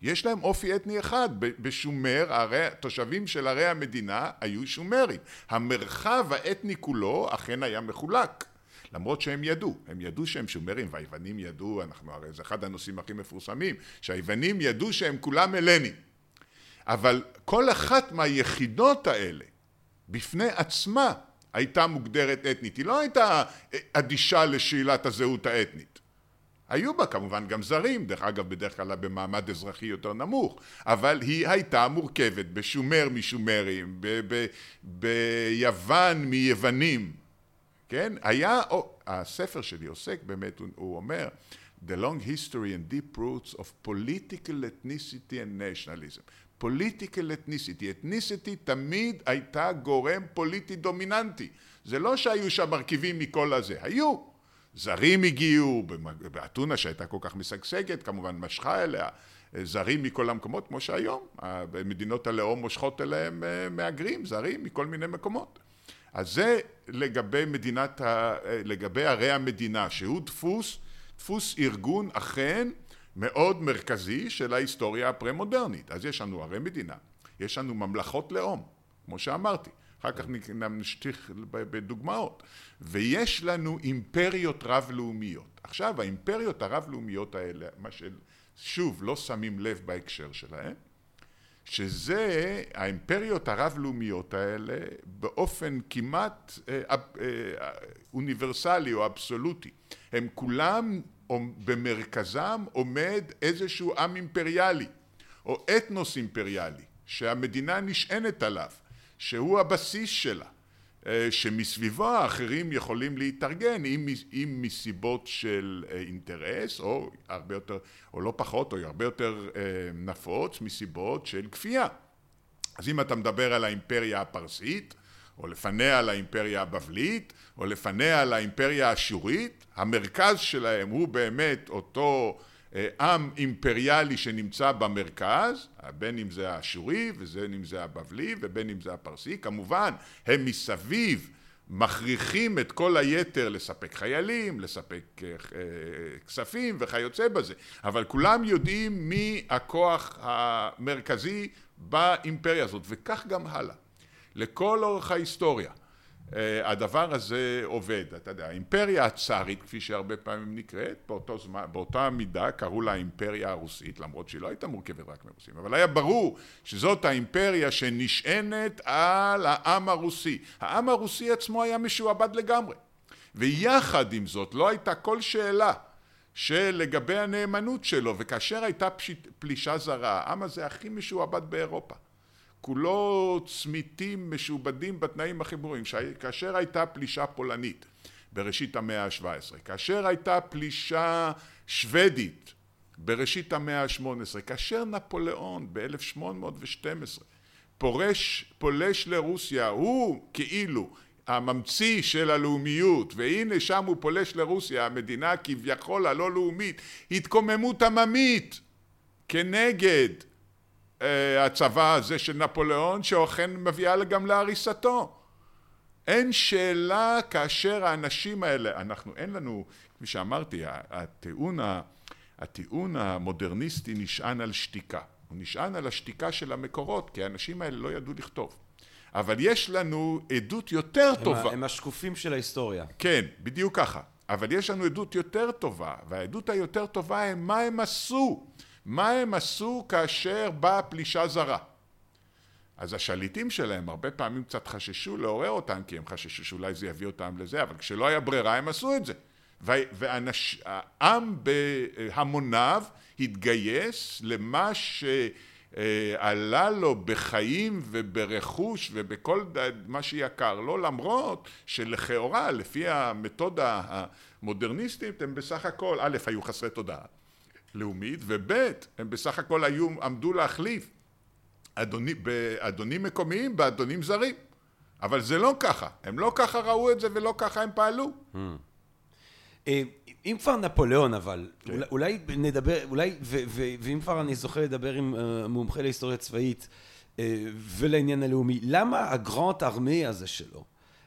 יש להם אופי אתני אחד, בשומר, הרי, תושבים של ערי המדינה היו שומרים. המרחב האתני כולו אכן היה מחולק. למרות שהם ידעו, הם ידעו שהם שומרים, והיוונים ידעו, אנחנו הרי זה אחד הנושאים הכי מפורסמים, שהיוונים ידעו שהם כולם הלנים. אבל כל אחת מהיחידות האלה, בפני עצמה, הייתה מוגדרת אתנית. היא לא הייתה אדישה לשאלת הזהות האתנית. היו בה כמובן גם זרים, דרך אגב בדרך כלל במעמד אזרחי יותר נמוך, אבל היא הייתה מורכבת בשומר משומרים, ב- ב- ביוון מיוונים, כן? היה, או, הספר שלי עוסק באמת, הוא, הוא אומר The long history and deep roots of political ethnicity and nationalism. Political ethnicity, ethnicity תמיד הייתה גורם פוליטי דומיננטי. זה לא שהיו שם מרכיבים מכל הזה, היו, זרים הגיעו, באתונה שהייתה כל כך משגשגת, כמובן משכה אליה זרים מכל המקומות, כמו שהיום, מדינות הלאום מושכות אליהם אה, מהגרים, זרים מכל מיני מקומות. אז זה לגבי מדינת, ה... לגבי ערי המדינה, שהוא דפוס, דפוס ארגון אכן מאוד מרכזי של ההיסטוריה הפרה-מודרנית. אז יש לנו ערי מדינה, יש לנו ממלכות לאום, כמו שאמרתי, אחר כך נמשיך בדוגמאות. ויש לנו אימפריות רב-לאומיות. עכשיו, האימפריות הרב-לאומיות האלה, מה ששוב לא שמים לב בהקשר שלהם, שזה האימפריות הרב-לאומיות האלה באופן כמעט אה, אה, אוניברסלי או אבסולוטי. הם כולם, במרכזם עומד איזשהו עם אימפריאלי או אתנוס אימפריאלי שהמדינה נשענת עליו שהוא הבסיס שלה, אה, שמסביבו האחרים יכולים להתארגן אם, אם מסיבות של אה, אינטרס או הרבה יותר, או לא פחות, או הרבה יותר אה, נפוץ מסיבות של כפייה. אז אם אתה מדבר על האימפריה הפרסית, או לפניה על האימפריה הבבלית, או לפניה על האימפריה האשורית, המרכז שלהם הוא באמת אותו אה, עם אימפריאלי שנמצא במרכז, בין אם זה האשורי ובין אם זה הבבלי ובין אם זה הפרסי, כמובן הם מסביב מכריחים את כל היתר לספק חיילים, לספק אה, אה, כספים וכיוצא בזה, אבל כולם יודעים מי הכוח המרכזי באימפריה הזאת, וכך גם הלאה. לכל אורך ההיסטוריה אה, הדבר הזה עובד, אתה יודע, האימפריה הצארית כפי שהרבה פעמים נקראת, באותו זמן, באותה מידה קראו לה האימפריה הרוסית, למרות שהיא לא הייתה מורכבת רק מרוסים, אבל היה ברור שזאת האימפריה שנשענת על העם הרוסי. העם הרוסי עצמו היה משועבד לגמרי, ויחד עם זאת לא הייתה כל שאלה שלגבי הנאמנות שלו, וכאשר הייתה פלישה זרה, העם הזה הכי משועבד באירופה. כולו צמיתים משועבדים בתנאים הכי ברורים. כאשר הייתה פלישה פולנית בראשית המאה ה-17, כאשר הייתה פלישה שוודית בראשית המאה ה-18, כאשר נפוליאון ב-1812 פורש, פולש לרוסיה, הוא כאילו הממציא של הלאומיות, והנה שם הוא פולש לרוסיה, המדינה כביכול הלא לאומית, התקוממות עממית כנגד הצבא הזה של נפוליאון שאכן מביאה גם להריסתו. אין שאלה כאשר האנשים האלה, אנחנו אין לנו, כפי שאמרתי, הטיעון, הטיעון המודרניסטי נשען על שתיקה. הוא נשען על השתיקה של המקורות, כי האנשים האלה לא ידעו לכתוב. אבל יש לנו עדות יותר הם טובה. הם השקופים של ההיסטוריה. כן, בדיוק ככה. אבל יש לנו עדות יותר טובה, והעדות היותר טובה הם מה הם עשו. מה הם עשו כאשר באה פלישה זרה? אז השליטים שלהם הרבה פעמים קצת חששו לעורר אותם, כי הם חששו שאולי זה יביא אותם לזה, אבל כשלא היה ברירה הם עשו את זה. והעם בהמוניו התגייס למה אה, עלה לו בחיים וברכוש ובכל מה שיקר לו, למרות שלכאורה, לפי המתודה המודרניסטית, הם בסך הכל, א', היו חסרי תודעה לאומית, וב', הם בסך הכל היו, עמדו להחליף אדוני, באדונים מקומיים באדונים זרים. אבל זה לא ככה, הם לא ככה ראו את זה ולא ככה הם פעלו. Hmm. אה, אם כבר נפוליאון אבל, כן. אולי, אולי נדבר, אולי, ו, ו, ואם כבר אני זוכה לדבר עם uh, מומחה להיסטוריה צבאית uh, ולעניין הלאומי, למה הגרנט ארמי הזה שלו,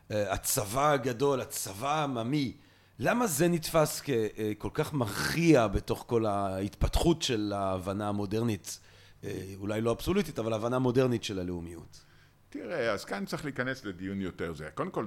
uh, הצבא הגדול, הצבא העממי, למה זה נתפס ככל כך מכריע בתוך כל ההתפתחות של ההבנה המודרנית, uh, אולי לא אבסולוטית, אבל ההבנה המודרנית של הלאומיות? תראה, אז כאן צריך להיכנס לדיון יותר זה. קודם כל,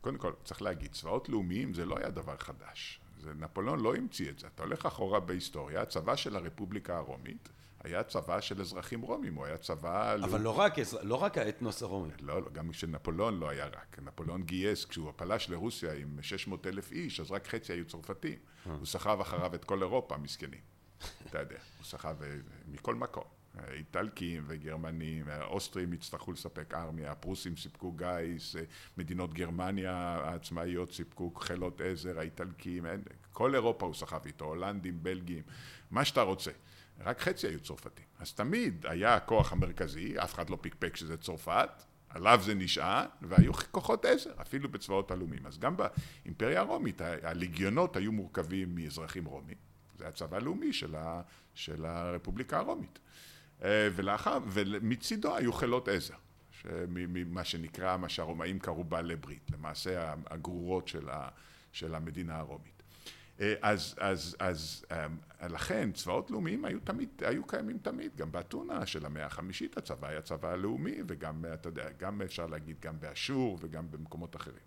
קודם כל צריך להגיד, צבאות לאומיים זה לא היה דבר חדש. זה, נפוליאון לא המציא את זה. אתה הולך אחורה בהיסטוריה, הצבא של הרפובליקה הרומית היה צבא של אזרחים רומים, הוא היה צבא... אבל לא רק, לא רק האתנוס הרומי. לא, לא, גם כשנפוליאון לא היה רק. נפוליאון גייס, כשהוא פלש לרוסיה עם 600 אלף איש, אז רק חצי היו צרפתים. אה. הוא סחב אחריו את כל אירופה, מסכנים. אתה יודע, הוא סחב אה, מכל מקום. איטלקים וגרמנים, האוסטרים יצטרכו לספק ארמיה, הפרוסים סיפקו גיס, מדינות גרמניה העצמאיות סיפקו חילות עזר, האיטלקים, כל אירופה הוא סחב איתו, הולנדים, בלגים, מה שאתה רוצה. רק חצי היו צרפתים. אז תמיד היה הכוח המרכזי, אף אחד לא פיקפק שזה צרפת, עליו זה נשען, והיו כוחות עזר, אפילו בצבאות הלאומיים. אז גם באימפריה הרומית הליגיונות היו מורכבים מאזרחים רומים, זה הצבא הלאומי של, ה, של הרפובליקה הרומית. אה, ולאחר, ומצידו היו חילות עזר, מה שנקרא, מה שהרומאים קראו בעלי ברית, למעשה הגרורות של, ה, של המדינה הרומית. אה, אז, אז, אז אה, לכן צבאות לאומיים היו תמיד, היו קיימים תמיד, גם באתונה של המאה החמישית הצבא היה צבא לאומי וגם, אתה יודע, גם אפשר להגיד גם באשור וגם במקומות אחרים.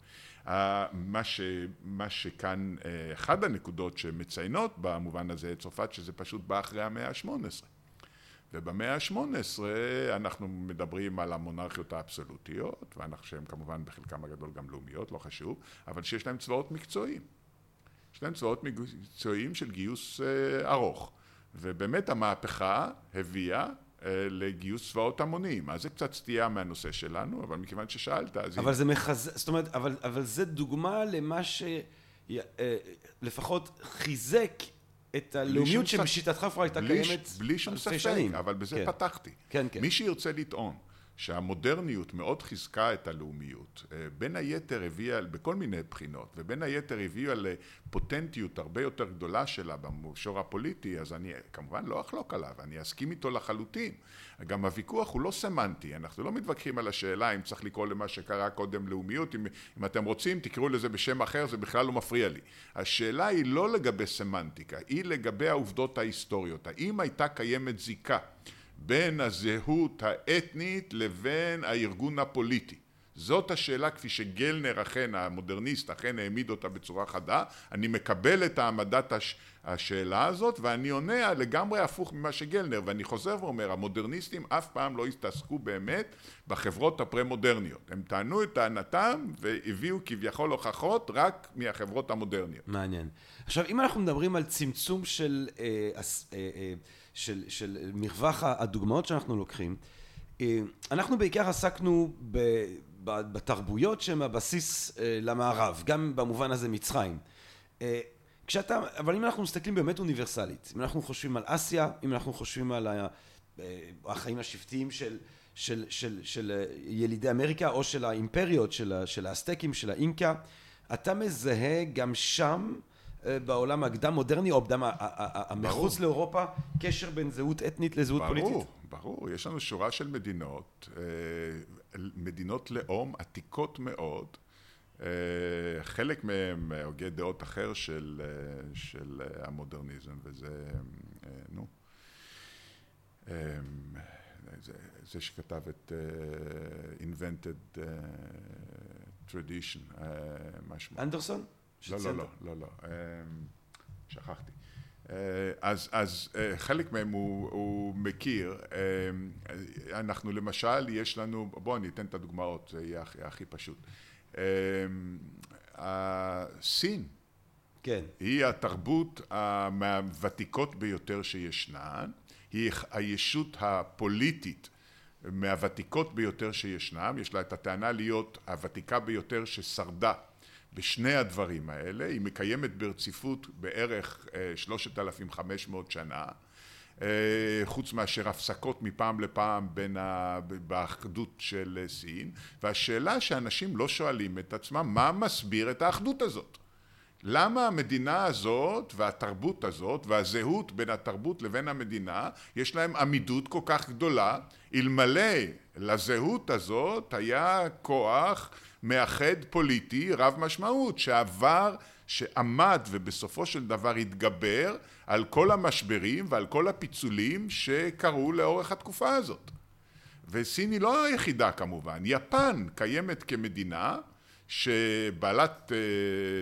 מה, ש, מה שכאן, אחד הנקודות שמציינות במובן הזה את צרפת, שזה פשוט בא אחרי המאה ה-18. ובמאה ה-18 אנחנו מדברים על המונרכיות האבסולוטיות, שהן כמובן בחלקם הגדול גם לאומיות, לא חשוב, אבל שיש להן צבאות מקצועיים. יש להן צבאות מקצועיים של גיוס אה, ארוך. ובאמת המהפכה הביאה אה, לגיוס צבאות המוניים. אז זה קצת סטייה מהנושא שלנו, אבל מכיוון ששאלת, אז... אבל זה מחז... זאת אומרת, אבל, אבל זה דוגמה למה שלפחות אה, חיזק את הלאומיות שבשיטתך כבר הייתה קיימת בלי שום ספק, אבל בזה כן. פתחתי. כן, כן. מי שירצה לטעון שהמודרניות מאוד חיזקה את הלאומיות, אה, בין היתר הביאה, בכל מיני בחינות, ובין היתר הביאה לפוטנטיות הרבה יותר גדולה שלה במישור הפוליטי, אז אני כמובן לא אחלוק עליו, אני אסכים איתו לחלוטין. גם הוויכוח הוא לא סמנטי, אנחנו לא מתווכחים על השאלה אם צריך לקרוא למה שקרה קודם לאומיות, אם, אם אתם רוצים תקראו לזה בשם אחר, זה בכלל לא מפריע לי. השאלה היא לא לגבי סמנטיקה, היא לגבי העובדות ההיסטוריות. האם הייתה קיימת זיקה בין הזהות האתנית לבין הארגון הפוליטי. זאת השאלה כפי שגלנר אכן, המודרניסט, אכן העמיד אותה בצורה חדה. אני מקבל את העמדת הש... השאלה הזאת ואני עונה לגמרי הפוך ממה שגלנר ואני חוזר ואומר המודרניסטים אף פעם לא התעסקו באמת בחברות הפרה-מודרניות הם טענו את טענתם והביאו כביכול הוכחות רק מהחברות המודרניות. מעניין. עכשיו אם אנחנו מדברים על צמצום של אה, אה, אה, של, של מרווח הדוגמאות שאנחנו לוקחים, אה, אנחנו בעיקר עסקנו ב, ב, בתרבויות שהן הבסיס אה, למערב, גם במובן הזה מצרים. אה, כשאתה, אבל אם אנחנו מסתכלים באמת אוניברסלית, אם אנחנו חושבים על אסיה, אם אנחנו חושבים על החיים השבטיים של, של, של, של ילידי אמריקה או של האימפריות, של, של האסטקים, של האינקה, אתה מזהה גם שם בעולם הקדם מודרני או הקדם המחוץ לאירופה קשר בין זהות אתנית לזהות ברור, פוליטית? ברור, ברור, יש לנו שורה של מדינות, אה, מדינות לאום עתיקות מאוד, אה, חלק מהם הוגה דעות אחר של, של המודרניזם וזה, נו, זה, זה שכתב את uh, invented uh, tradition, uh, מה שמו? אנדרסון? לא, לא, לא, לא, לא, שכחתי. אה, אז, אז אה, חלק מהם הוא, הוא מכיר, אנחנו למשל, יש לנו, בואו אני אתן את הדוגמאות, זה יהיה הכי, הכי פשוט. סין, כן. היא התרבות מהוותיקות ביותר שישנן, היא הישות הפוליטית מהוותיקות ביותר שישנם, יש לה את הטענה להיות הוותיקה ביותר ששרדה בשני הדברים האלה, היא מקיימת ברציפות בערך 3,500 שנה אה, חוץ מאשר הפסקות מפעם לפעם בין ה... באחדות של סין והשאלה שאנשים לא שואלים את עצמם מה מסביר את האחדות הזאת למה המדינה הזאת והתרבות הזאת והזהות בין התרבות לבין המדינה יש להם עמידות כל כך גדולה? אלמלא לזהות הזאת היה כוח מאחד פוליטי רב משמעות שעבר שעמד ובסופו של דבר התגבר על כל המשברים ועל כל הפיצולים שקרו לאורך התקופה הזאת. וסין היא לא היחידה כמובן. יפן קיימת כמדינה שבעלת אה,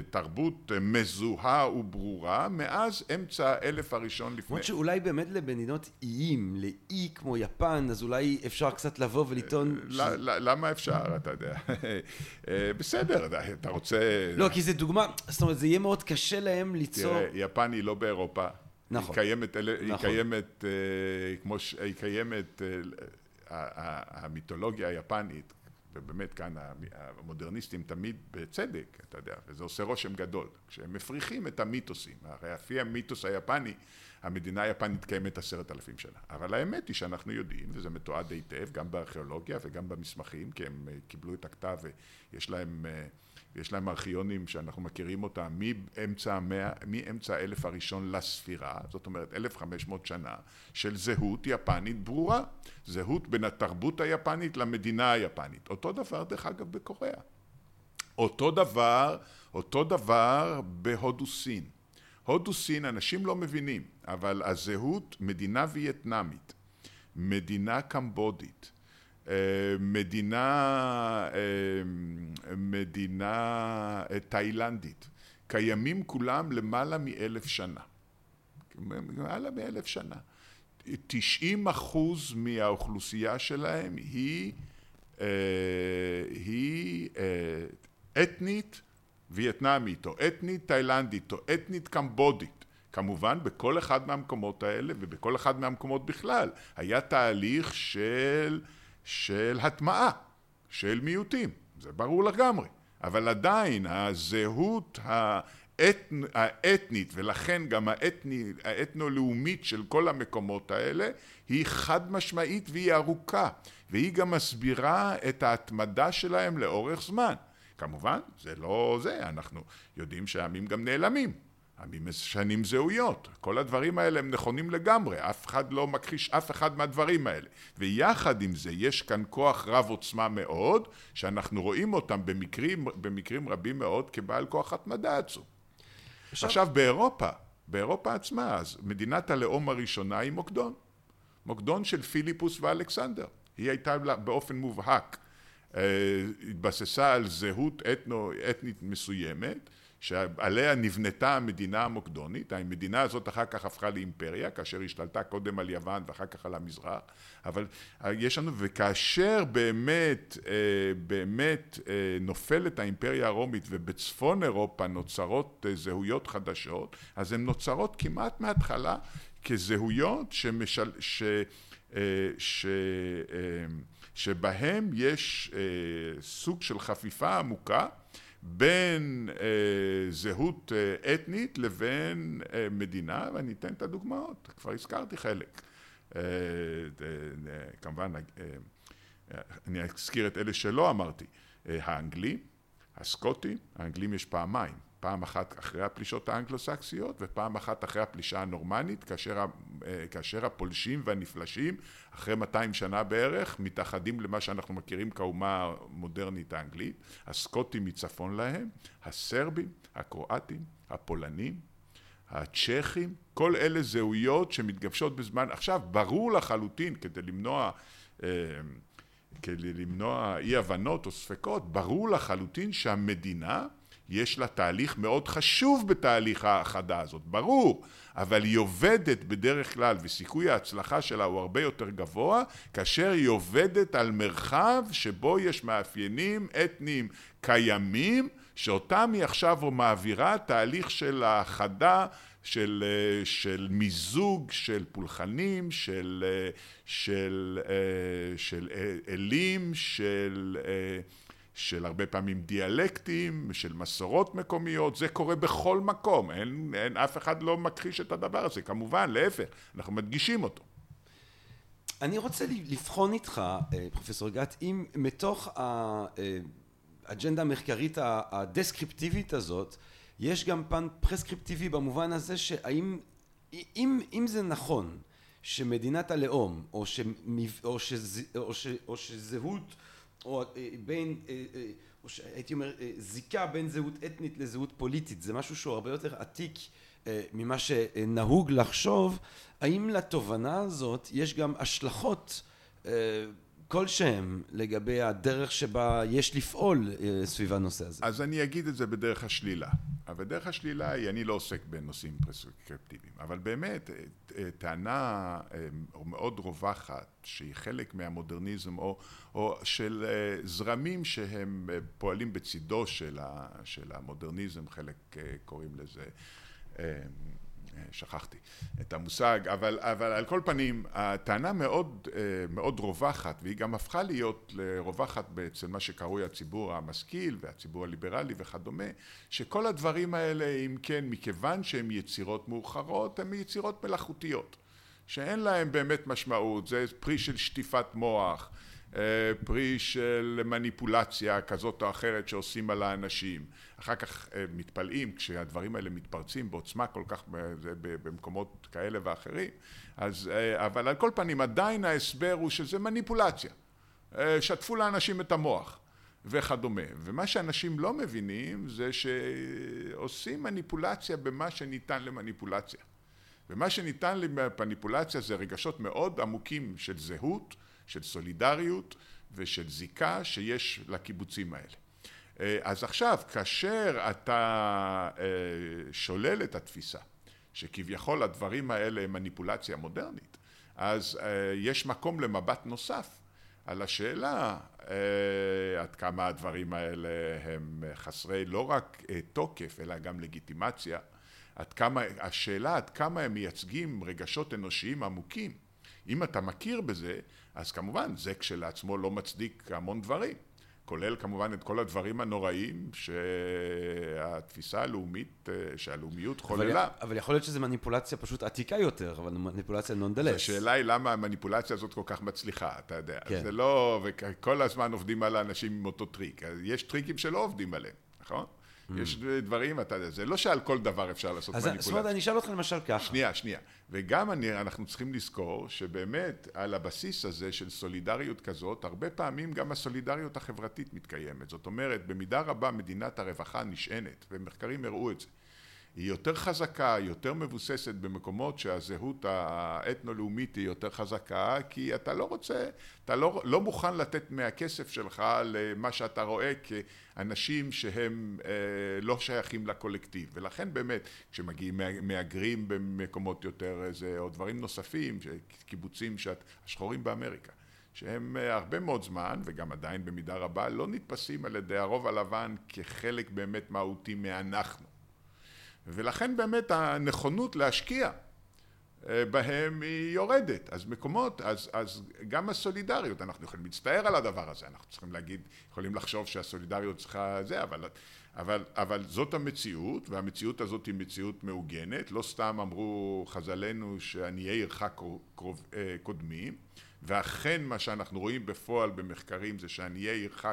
תרבות אה, מזוהה וברורה מאז אמצע האלף הראשון לפני. למרות שאולי באמת למדינות איים, לאי כמו יפן, אז אולי אפשר קצת לבוא ולטעון... ש... למה אפשר, אתה יודע? אה, בסדר, אתה רוצה... לא, כי זה דוגמה, זאת אומרת, זה יהיה מאוד קשה להם ליצור... תראה, יפן היא לא באירופה. נכון. היא קיימת, נכון. היא קיימת, כמו שהיא קיימת, המיתולוגיה היפנית ובאמת כאן המודרניסטים תמיד בצדק, אתה יודע, וזה עושה רושם גדול, כשהם מפריחים את המיתוסים, הרי לפי המיתוס היפני, המדינה היפנית קיימת עשרת אלפים שנה, אבל האמת היא שאנחנו יודעים, וזה מתועד היטב, גם בארכיאולוגיה וגם במסמכים, כי הם אה, קיבלו את הכתב ויש להם אה, יש להם ארכיונים שאנחנו מכירים אותם מאמצע המאה, מאמצע האלף הראשון לספירה, זאת אומרת 1500 שנה, של זהות יפנית ברורה. זהות בין התרבות היפנית למדינה היפנית. אותו דבר דרך אגב בקוריאה. אותו דבר, אותו דבר בהודו סין. הודו סין אנשים לא מבינים, אבל הזהות מדינה וייטנאמית, מדינה קמבודית, מדינה, אה, מדינה אה, תאילנדית, קיימים כולם למעלה מאלף שנה. למעלה מאלף שנה. תשעים אחוז מהאוכלוסייה שלהם היא, היא אתנית וייטנאמית, או אתנית תאילנדית, או אתנית קמבודית. כמובן בכל אחד מהמקומות האלה ובכל אחד מהמקומות בכלל היה תהליך של של הטמעה של מיעוטים, זה ברור לגמרי, אבל עדיין הזהות האתנ... האתנית ולכן גם האתני... האתנו-לאומית של כל המקומות האלה היא חד משמעית והיא ארוכה והיא גם מסבירה את ההתמדה שלהם לאורך זמן. כמובן זה לא זה, אנחנו יודעים שהעמים גם נעלמים עמים משנים זהויות, כל הדברים האלה הם נכונים לגמרי, אף אחד לא מכחיש אף אחד מהדברים האלה. ויחד עם זה יש כאן כוח רב עוצמה מאוד שאנחנו רואים אותם במקרים, במקרים רבים מאוד כבעל כוח התמדה עצום. עכשיו, עכשיו באירופה, באירופה עצמה, אז מדינת הלאום הראשונה היא מוקדון, מוקדון של פיליפוס ואלכסנדר, היא הייתה באופן מובהק, אה, התבססה על זהות אתנו, אתנית מסוימת שעליה נבנתה המדינה המוקדונית, המדינה הזאת אחר כך הפכה לאימפריה, כאשר השתלטה קודם על יוון ואחר כך על המזרח, אבל יש לנו, וכאשר באמת, אה, באמת אה, נופלת האימפריה הרומית ובצפון אירופה נוצרות אה, זהויות חדשות, אז הן נוצרות כמעט מההתחלה כזהויות שמשל... ש... ש... שבהם יש סוג של חפיפה עמוקה בין אה, זהות אה, אתנית לבין אה, מדינה, ואני אתן את הדוגמאות, כבר הזכרתי חלק. אה, אה, כמובן, אה, אני אזכיר את אלה שלא אמרתי, אה, האנגלי, הסקוטי, האנגלים יש פעמיים, פעם אחת אחרי הפלישות האנגלו-סקסיות ופעם אחת אחרי הפלישה הנורמנית כאשר, אה, כאשר הפולשים והנפלשים אחרי 200 שנה בערך מתאחדים למה שאנחנו מכירים כאומה המודרנית האנגלית הסקוטים מצפון להם, הסרבים, הקרואטים, הפולנים, הצ'כים, כל אלה זהויות שמתגבשות בזמן. עכשיו ברור לחלוטין כדי למנוע אה, כדי למנוע אי הבנות או ספקות ברור לחלוטין שהמדינה יש לה תהליך מאוד חשוב בתהליך ההאחדה הזאת, ברור, אבל היא עובדת בדרך כלל וסיכוי ההצלחה שלה הוא הרבה יותר גבוה כאשר היא עובדת על מרחב שבו יש מאפיינים אתניים קיימים שאותם היא עכשיו מעבירה תהליך של האחדה של, אה, של מיזוג, של פולחנים, של, אה, של, אה, של אלים, של, של הרבה פעמים דיאלקטים, של מסורות מקומיות, זה קורה בכל מקום, אין, אין, אף אחד לא מכחיש את הדבר הזה, כמובן, להפך, אנחנו מדגישים אותו. אני רוצה לבחון איתך, פרופסור גת, אם מתוך האג'נדה המחקרית הדסקריפטיבית הזאת, יש גם פן פרסקריפטיבי במובן הזה שהאם אם, אם זה נכון שמדינת הלאום או, שמב, או, שז, או, ש, או שזהות או אה, בין אה, אה, או שהייתי אומר זיקה בין זהות אתנית לזהות פוליטית. זה משהו שהוא הרבה יותר עתיק ממה שנהוג לחשוב. האם לתובנה הזאת יש גם השלכות כלשהם לגבי הדרך שבה יש לפעול סביב הנושא הזה. אז אני אגיד את זה בדרך השלילה. אבל דרך השלילה היא, אני לא עוסק בנושאים פרסקריפטיביים, אבל באמת אה, טענה אה, מאוד רווחת שהיא חלק מהמודרניזם או, או של אה, זרמים שהם פועלים בצידו של, של המודרניזם, חלק קוראים לזה שכחתי את המושג, אבל, אבל על כל פנים הטענה מאוד, מאוד רווחת והיא גם הפכה להיות רווחת אצל מה שקרוי הציבור המשכיל והציבור הליברלי וכדומה, שכל הדברים האלה אם כן מכיוון שהן יצירות מאוחרות הן יצירות מלאכותיות שאין להן באמת משמעות, זה פרי של שטיפת מוח אה, פרי של מניפולציה כזאת או אחרת שעושים על האנשים. אחר כך אה, מתפלאים כשהדברים האלה מתפרצים בעוצמה כל כך במקומות כאלה ואחרים. אז, אה, אבל על כל פנים עדיין ההסבר הוא שזה מניפולציה. שטפו לאנשים את המוח. וכדומה. ומה שאנשים לא מבינים זה שעושים מניפולציה במה שניתן למניפולציה. ומה שניתן למניפולציה זה רגשות מאוד עמוקים של זהות, של סולידריות ושל זיקה שיש לקיבוצים האלה. אה, אז עכשיו, כאשר אתה אה, שולל את התפיסה שכביכול הדברים האלה הם מניפולציה מודרנית, אז אה, יש מקום למבט נוסף על השאלה עד כמה הדברים האלה הם חסרי לא רק תוקף אלא גם לגיטימציה, עד כמה, השאלה עד כמה הם מייצגים רגשות אנושיים עמוקים. אם אתה מכיר בזה, אז כמובן זה כשלעצמו לא מצדיק המון דברים, כולל כמובן את כל הדברים הנוראים שהתפיסה הלאומית, שהלאומיות חוללה. אבל, אבל יכול להיות שזו מניפולציה פשוט עתיקה יותר, אבל מניפולציה nonetheless. השאלה היא למה המניפולציה הזאת כל כך מצליחה, אתה יודע. כן. זה לא, וכל הזמן עובדים על האנשים עם אותו טריק. יש טריקים שלא עובדים עליהם, נכון? Mm. יש דברים, אתה יודע, זה לא שעל כל דבר אפשר לעשות מניפולציה. אז זאת אומרת, אני אשאל אותך למשל ככה. שנייה, שנייה. וגם אני, אנחנו צריכים לזכור שבאמת על הבסיס הזה של סולידריות כזאת, הרבה פעמים גם הסולידריות החברתית מתקיימת. זאת אומרת, במידה רבה מדינת הרווחה נשענת, ומחקרים הראו את זה. היא יותר חזקה, יותר מבוססת במקומות שהזהות האתנו-לאומית היא יותר חזקה, כי אתה לא רוצה, אתה לא, לא מוכן לתת מהכסף שלך למה שאתה רואה כאנשים שהם אה, לא שייכים לקולקטיב. ולכן באמת, כשמגיעים מהגרים במקומות יותר איזה, או דברים נוספים, קיבוצים השחורים באמריקה. שהם אה, הרבה מאוד זמן, וגם עדיין במידה רבה, לא נתפסים על ידי הרוב הלבן כחלק באמת מהותי מאנחנו. ולכן באמת הנכונות להשקיע אה, בהם היא יורדת. אז מקומות, אז, אז גם הסולידריות, אנחנו יכולים להצטער על הדבר הזה, אנחנו צריכים להגיד, יכולים לחשוב שהסולידריות צריכה זה, אבל, אבל, אבל זאת המציאות, והמציאות הזאת היא מציאות מעוגנת, לא סתם אמרו חז"לינו שעניי עירך אה, קודמים, ואכן מה שאנחנו רואים בפועל במחקרים זה שעניי עירך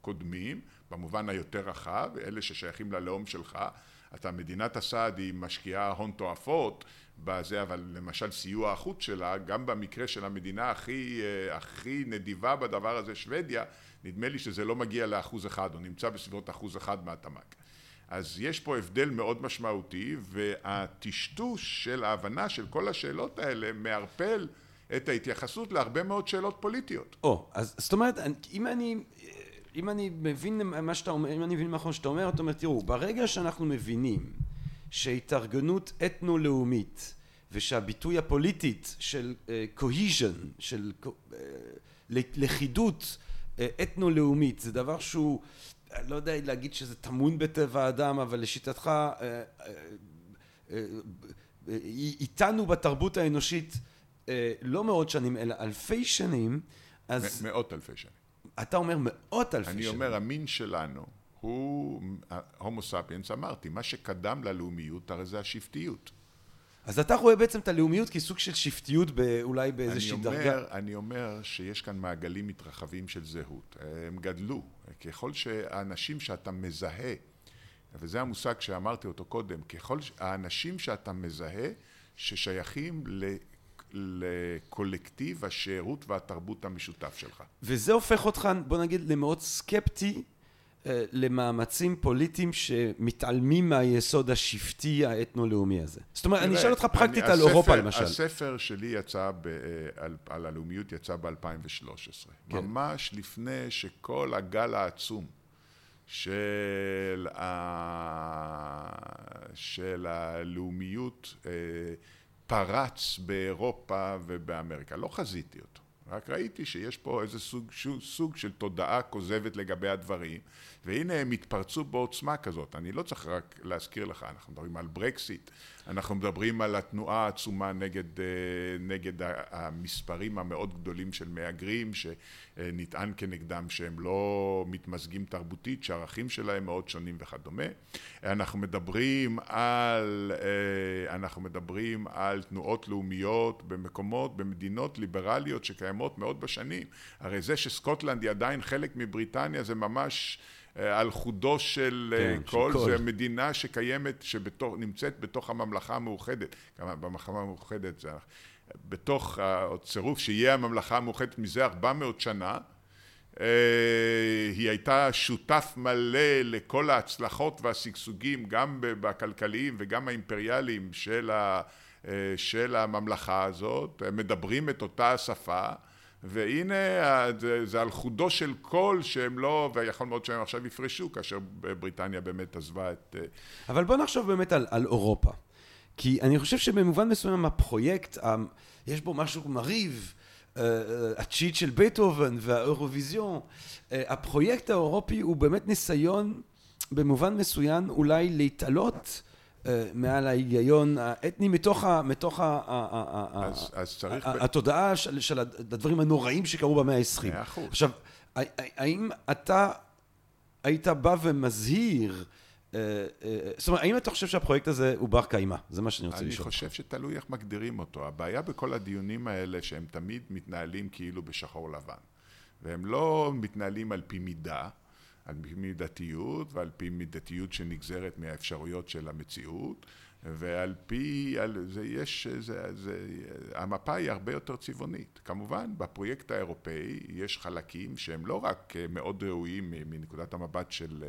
קודמים, במובן היותר רחב, אלה ששייכים ללאום שלך, אתה מדינת הסעד היא משקיעה הון תועפות בזה, אבל למשל סיוע החוץ שלה, גם במקרה של המדינה הכי, אה, הכי נדיבה בדבר הזה, שוודיה, נדמה לי שזה לא מגיע לאחוז אחד, הוא נמצא בסביבות אחוז אחד מהתמ"ג. אז יש פה הבדל מאוד משמעותי, והטשטוש של ההבנה של כל השאלות האלה מערפל את ההתייחסות להרבה מאוד שאלות פוליטיות. או, אז זאת אומרת, אם אני אם אני מבין מה שאתה אומר, אם אני מבין מה שאתה אומר, אתה אומר, תראו, ברגע שאנחנו מבינים שהתארגנות אתנו-לאומית ושהביטוי הפוליטית של uh, cohesion, של uh, לכידות אתנו-לאומית, זה דבר שהוא, אני לא יודע להגיד שזה טמון בטבע האדם, אבל לשיטתך איתנו בתרבות האנושית לא מאות שנים, אלא אלפי שנים, אז... מאות אלפי שנים. אתה אומר מאות אלפי שנים. אני אומר, המין שלנו הוא, הומו ספיאנס, אמרתי, מה שקדם ללאומיות הרי זה השבטיות. אז אתה רואה בעצם את הלאומיות כסוג של שבטיות אולי באיזושהי אני דרגה. אומר, אני אומר שיש כאן מעגלים מתרחבים של זהות. הם גדלו. ככל שהאנשים שאתה מזהה, וזה המושג שאמרתי אותו קודם, ככל האנשים שאתה מזהה ששייכים ל... לקולקטיב השירות והתרבות המשותף שלך. וזה הופך אותך, בוא נגיד, למאוד סקפטי אה, למאמצים פוליטיים שמתעלמים מהיסוד השבטי האתנו-לאומי הזה. זאת אומרת, אני אשאל אותך פרקטית על אירופה למשל. הספר שלי יצא, ב, על, על הלאומיות יצא ב-2013. כן. ממש לפני שכל הגל העצום של, ה... של הלאומיות אה, פרץ באירופה ובאמריקה. לא חזיתי אותו. רק ראיתי שיש פה איזה סוג, סוג של תודעה כוזבת לגבי הדברים, והנה הם התפרצו בעוצמה כזאת. אני לא צריך רק להזכיר לך, אנחנו מדברים על ברקסיט, אנחנו מדברים על התנועה העצומה נגד, אה, נגד המספרים המאוד גדולים של מהגרים, שנטען כנגדם שהם לא מתמזגים תרבותית, שהערכים שלהם מאוד שונים וכדומה. אנחנו מדברים על, אה, אנחנו מדברים על תנועות לאומיות במקומות, במדינות ליברליות שקיימות מאוד בשנים. הרי זה שסקוטלנד היא עדיין חלק מבריטניה זה ממש על חודו של אה, כן, כל, שכל. זה מדינה שקיימת, שנמצאת בתוך הממלכה המאוחדת, בממלכה המאוחדת זה בתוך הצירוף שיהיה הממלכה המאוחדת מזה 400 שנה, אה, היא הייתה שותף מלא לכל ההצלחות והשגשוגים גם בכלכליים וגם האימפריאליים של, ה, של הממלכה הזאת, מדברים את אותה השפה והנה זה, על חודו של קול שהם לא, ויכול מאוד שהם עכשיו יפרשו כאשר בריטניה באמת עזבה את... אה, אבל בוא נחשוב באמת על, על אירופה. כי אני חושב שבמובן מסוים הפרויקט, יש בו משהו מרהיב, אה, אה, הצ'יט של בטהובן והאירוויזיון. הפרויקט האירופי הוא באמת ניסיון במובן מסוים אולי להתעלות אה, מעל ההיגיון האתני מתוך, ה, מתוך ה, אז, אז צריך התודעה של, של הדברים הנוראים שקרו במאה העשרים. עכשיו, האם אתה היית בא ומזהיר אה, אה, זאת אומרת, האם אתה חושב שהפרויקט הזה הוא בר קיימא? זה מה שאני רוצה לשאול. אני חושב שתלוי איך מגדירים אותו. הבעיה בכל הדיונים האלה שהם תמיד מתנהלים כאילו בשחור לבן. והם לא מתנהלים על פי מידה, על פי מידתיות ועל פי מידתיות שנגזרת מהאפשרויות של המציאות ועל פי, על, זה יש, זה, זה, המפה היא הרבה יותר צבעונית. כמובן, בפרויקט האירופאי יש חלקים שהם לא רק מאוד ראויים מנקודת המבט של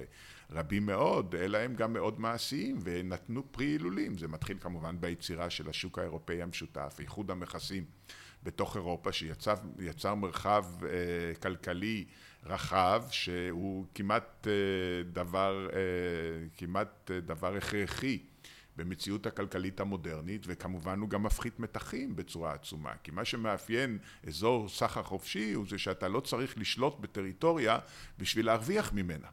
רבים מאוד, אלא הם גם מאוד מעשיים ונתנו פרי הילולים. זה מתחיל כמובן ביצירה של השוק האירופאי המשותף, איחוד המכסים בתוך אירופה שיצר מרחב אה, כלכלי רחב שהוא כמעט אה, דבר, אה, כמעט אה, דבר הכרחי במציאות הכלכלית המודרנית וכמובן הוא גם מפחית מתחים בצורה עצומה. כי מה שמאפיין אזור סחר חופשי הוא זה שאתה לא צריך לשלוט בטריטוריה בשביל להרוויח ממנה.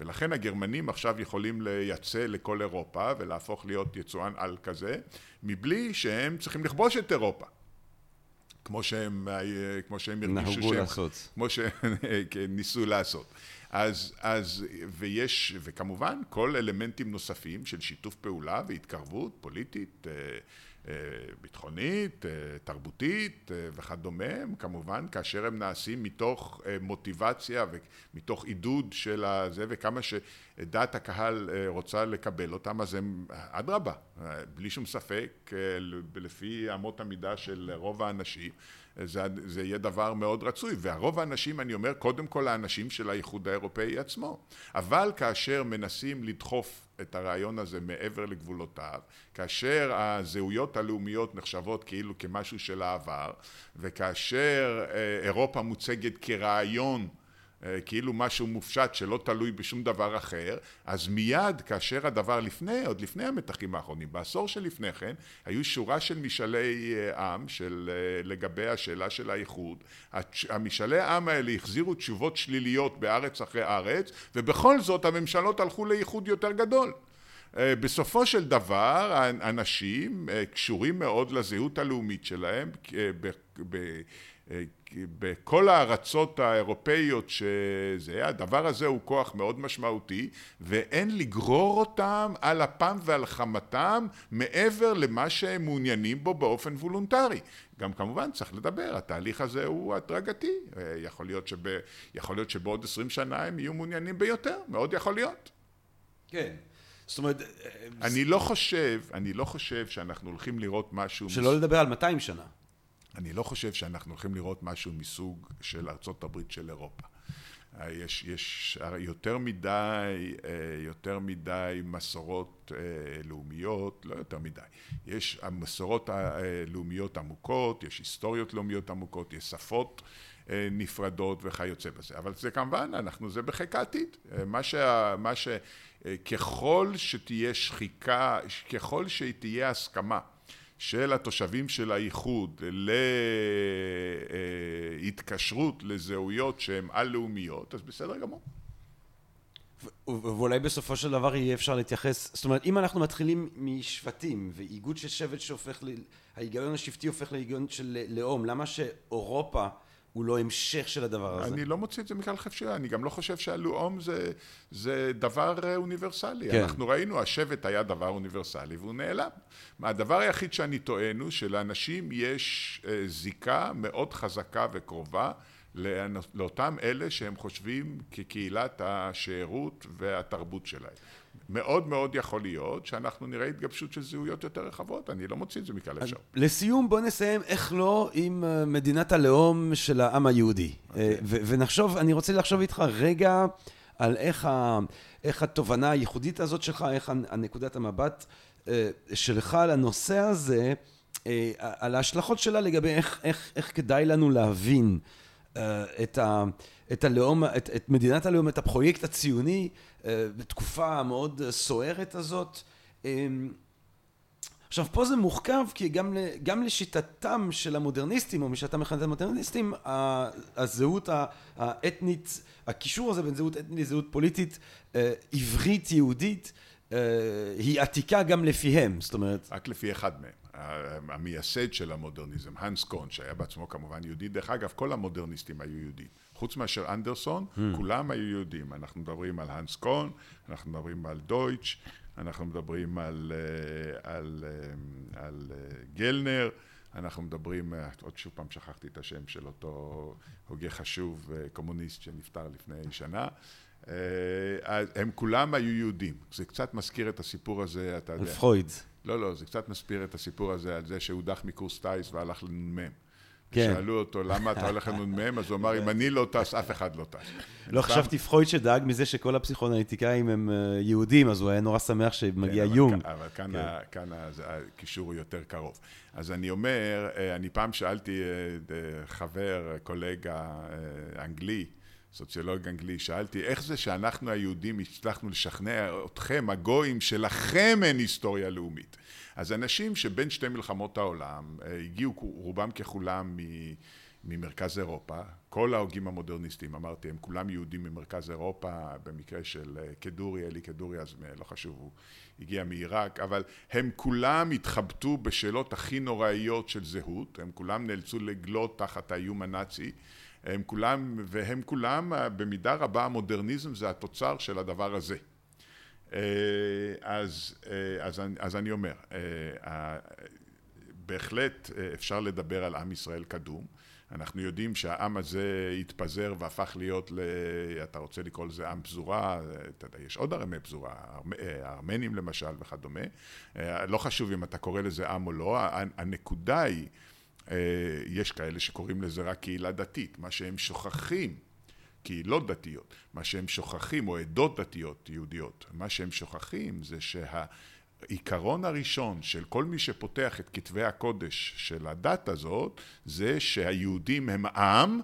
ולכן הגרמנים עכשיו יכולים לייצא לכל אירופה ולהפוך להיות יצואן על כזה מבלי שהם צריכים לכבוש את אירופה כמו שהם, כמו שהם הרגישו שהם... נהגו לעשות. כמו שהם כן, ניסו לעשות. אז, אז, ויש, וכמובן, כל אלמנטים נוספים של שיתוף פעולה והתקרבות פוליטית, אה, ביטחונית, תרבותית וכדומה, כמובן, כאשר הם נעשים מתוך מוטיבציה ומתוך עידוד של הזה, וכמה שדעת הקהל רוצה לקבל אותם, אז הם, אדרבה, בלי שום ספק, לפי אמות המידה של רוב האנשים, זה, זה יהיה דבר מאוד רצוי, והרוב האנשים, אני אומר, קודם כל האנשים של האיחוד האירופאי עצמו. אבל כאשר מנסים לדחוף את הרעיון הזה מעבר לגבולותיו, כאשר הזהויות הלאומיות נחשבות כאילו כמשהו של העבר, וכאשר אה, אירופה מוצגת כרעיון כאילו משהו מופשט שלא תלוי בשום דבר אחר, אז מיד כאשר הדבר לפני, עוד לפני המתחים האחרונים, בעשור שלפני כן, היו שורה של משאלי עם של, לגבי השאלה של האיחוד. המשאלי העם האלה החזירו תשובות שליליות בארץ אחרי ארץ, ובכל זאת הממשלות הלכו לאיחוד יותר גדול. בסופו של דבר אנשים קשורים מאוד לזהות הלאומית שלהם בכל הארצות האירופאיות שזה, הדבר הזה הוא כוח מאוד משמעותי ואין לגרור אותם על אפם ועל חמתם מעבר למה שהם מעוניינים בו באופן וולונטרי. גם כמובן צריך לדבר, התהליך הזה הוא הדרגתי, יכול להיות, שב, יכול להיות שבעוד עשרים שנה הם יהיו מעוניינים ביותר, מאוד יכול להיות. כן. זאת אומרת... אני לא חושב, אני לא חושב שאנחנו הולכים לראות משהו... שלא לדבר על 200 שנה. אני לא חושב שאנחנו הולכים לראות משהו מסוג של ארצות הברית של אירופה. יש, יש יותר מדי, יותר מדי מסורות לאומיות, לא יותר מדי, יש מסורות לאומיות עמוקות, יש היסטוריות לאומיות עמוקות, יש שפות נפרדות וכיוצא בזה, אבל זה כמובן, אנחנו, זה בחיק העתיד, מה, שה, מה ש... ככל שתהיה שחיקה, ככל שתהיה הסכמה של התושבים של האיחוד להתקשרות לזהויות שהן על-לאומיות, אז בסדר גמור. ואולי בסופו של דבר יהיה אפשר להתייחס, זאת אומרת אם אנחנו מתחילים משבטים ואיגוד של שבט שהופך, ההיגיון השבטי הופך להיגיון של לאום, למה שאירופה הוא לא המשך של הדבר הזה. אני לא מוציא את זה מכלל חפשי, אני גם לא חושב שהלאום זה, זה דבר אוניברסלי. כן. אנחנו ראינו, השבט היה דבר אוניברסלי והוא נעלם. הדבר היחיד שאני טוען הוא שלאנשים יש זיקה מאוד חזקה וקרובה לאותם אלה שהם חושבים כקהילת השארות והתרבות שלהם. מאוד מאוד יכול להיות שאנחנו נראה התגבשות של זהויות יותר רחבות, אני לא מוציא את זה מכלל אפשר. לסיום בוא נסיים, איך לא, עם מדינת הלאום של העם היהודי. Okay. ונחשוב, אני רוצה לחשוב איתך רגע על איך, ה, איך התובנה הייחודית הזאת שלך, איך הנקודת המבט שלך לנושא הזה, על ההשלכות שלה לגבי איך, איך, איך כדאי לנו להבין את ה... את הלאום, את, את מדינת הלאום, את הפרויקט הציוני בתקופה המאוד סוערת הזאת. עכשיו פה זה מורכב כי גם, גם לשיטתם של המודרניסטים או מי שאתה מכנה את המודרניסטים הזהות האתנית, הקישור הזה בין זהות אתנית לזהות פוליטית עברית יהודית היא עתיקה גם לפיהם, זאת אומרת... רק לפי אחד מהם. המייסד של המודרניזם, האנס קון, שהיה בעצמו כמובן יהודי, דרך אגב כל המודרניסטים היו יהודים. חוץ מאשר אנדרסון, mm. כולם היו יהודים. אנחנו מדברים על האנס קון, אנחנו מדברים על דויטש, אנחנו מדברים על, אה, על, אה, על, על אה, גלנר, אנחנו מדברים, עוד שוב פעם שכחתי את השם של אותו הוגה חשוב, קומוניסט שנפטר לפני שנה. הם כולם היו יהודים. זה קצת מזכיר את הסיפור הזה, אתה יודע. על פרויד. לא, לא, זה קצת מסביר את הסיפור הזה על זה שהודח מקורס טיס והלך לנ"מ. כן. שאלו אותו למה אתה הולך לנ"מ, אז הוא אמר אם אני לא טס אף אחד לא טס. לא חשבתי פרויד שדאג מזה שכל הפסיכואנליטיקאים הם יהודים, אז הוא היה נורא שמח שמגיע יונג. אבל כאן הקישור הוא יותר קרוב. אז אני אומר, אני פעם שאלתי חבר, קולגה אנגלי, סוציולוג אנגלי, שאלתי איך זה שאנחנו היהודים הצלחנו לשכנע אתכם, הגויים, שלכם אין היסטוריה לאומית. אז אנשים שבין שתי מלחמות העולם הגיעו רובם ככולם ממרכז אירופה, כל ההוגים המודרניסטים, אמרתי, הם כולם יהודים ממרכז אירופה, במקרה של כדורי, אלי כדורי, אז לא חשוב, הוא הגיע מעיראק, אבל הם כולם התחבטו בשאלות הכי נוראיות של זהות, הם כולם נאלצו לגלות תחת האיום הנאצי, הם כולם, והם כולם, במידה רבה המודרניזם זה התוצר של הדבר הזה. אז, אז, אז אני אומר, בהחלט אפשר לדבר על עם ישראל קדום, אנחנו יודעים שהעם הזה התפזר והפך להיות, ל... אתה רוצה לקרוא לזה עם פזורה, אתה יודע, יש עוד ערמי פזורה, הארמנים למשל וכדומה, לא חשוב אם אתה קורא לזה עם או לא, הנקודה היא, יש כאלה שקוראים לזה רק קהילה דתית, מה שהם שוכחים קהילות דתיות, מה שהם שוכחים, או עדות דתיות יהודיות, מה שהם שוכחים זה שהעיקרון הראשון של כל מי שפותח את כתבי הקודש של הדת הזאת, זה שהיהודים הם עם,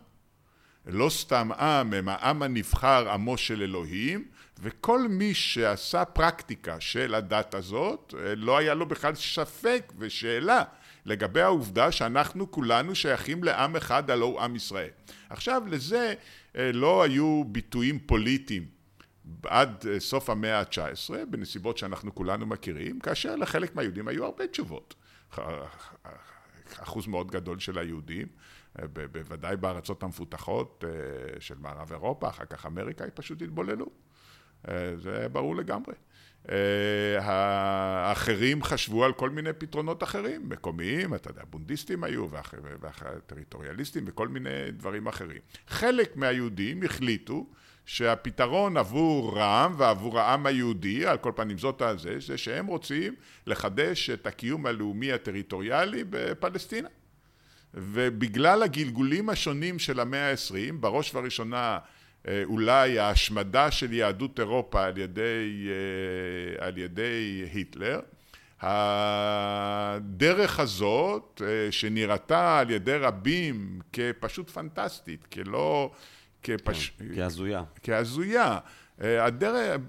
לא סתם עם, הם העם הנבחר, עמו של אלוהים, וכל מי שעשה פרקטיקה של הדת הזאת, לא היה לו בכלל ספק ושאלה לגבי העובדה שאנחנו כולנו שייכים לעם אחד, הלא הוא עם ישראל. עכשיו, לזה לא היו ביטויים פוליטיים עד סוף המאה ה-19, בנסיבות שאנחנו כולנו מכירים, כאשר לחלק מהיהודים היו הרבה תשובות. אחוז מאוד גדול של היהודים, בוודאי בארצות המפותחות של מערב אירופה, אחר כך אמריקה, הם פשוט התבוללו. זה ברור לגמרי. האחרים חשבו על כל מיני פתרונות אחרים, מקומיים, אתה יודע, בונדיסטים היו, והטריטוריאליסטים וכל מיני דברים אחרים. חלק מהיהודים החליטו שהפתרון עבור רע"מ ועבור העם היהודי, על כל פנים זאת הזה, זה שהם רוצים לחדש את הקיום הלאומי הטריטוריאלי בפלסטינה. ובגלל הגלגולים השונים של המאה העשרים, בראש ובראשונה אולי ההשמדה של יהדות אירופה על ידי, על ידי היטלר, הדרך הזאת שנראתה על ידי רבים כפשוט פנטסטית, כלא... כפש... כן, כהזויה. כהזויה. הדרך,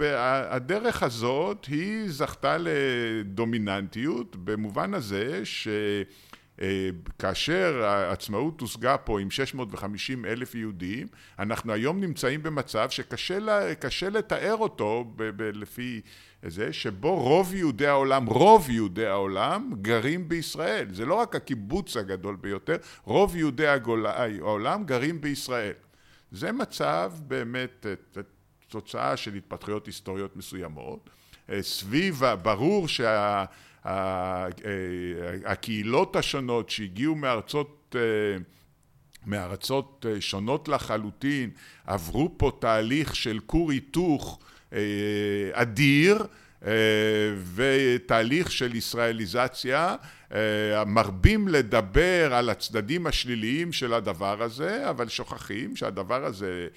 הדרך הזאת היא זכתה לדומיננטיות במובן הזה ש... כאשר העצמאות הושגה פה עם 650 אלף יהודים, אנחנו היום נמצאים במצב שקשה לתאר אותו ב- ב- לפי זה, שבו רוב יהודי העולם, רוב יהודי העולם גרים בישראל. זה לא רק הקיבוץ הגדול ביותר, רוב יהודי העולם גרים בישראל. זה מצב באמת תוצאה של התפתחויות היסטוריות מסוימות. סביב, ברור שה... הקהילות השונות שהגיעו מארצות, מארצות שונות לחלוטין עברו פה תהליך של כור היתוך אדיר ותהליך של ישראליזציה מרבים לדבר על הצדדים השליליים של הדבר הזה אבל שוכחים שהדבר הזה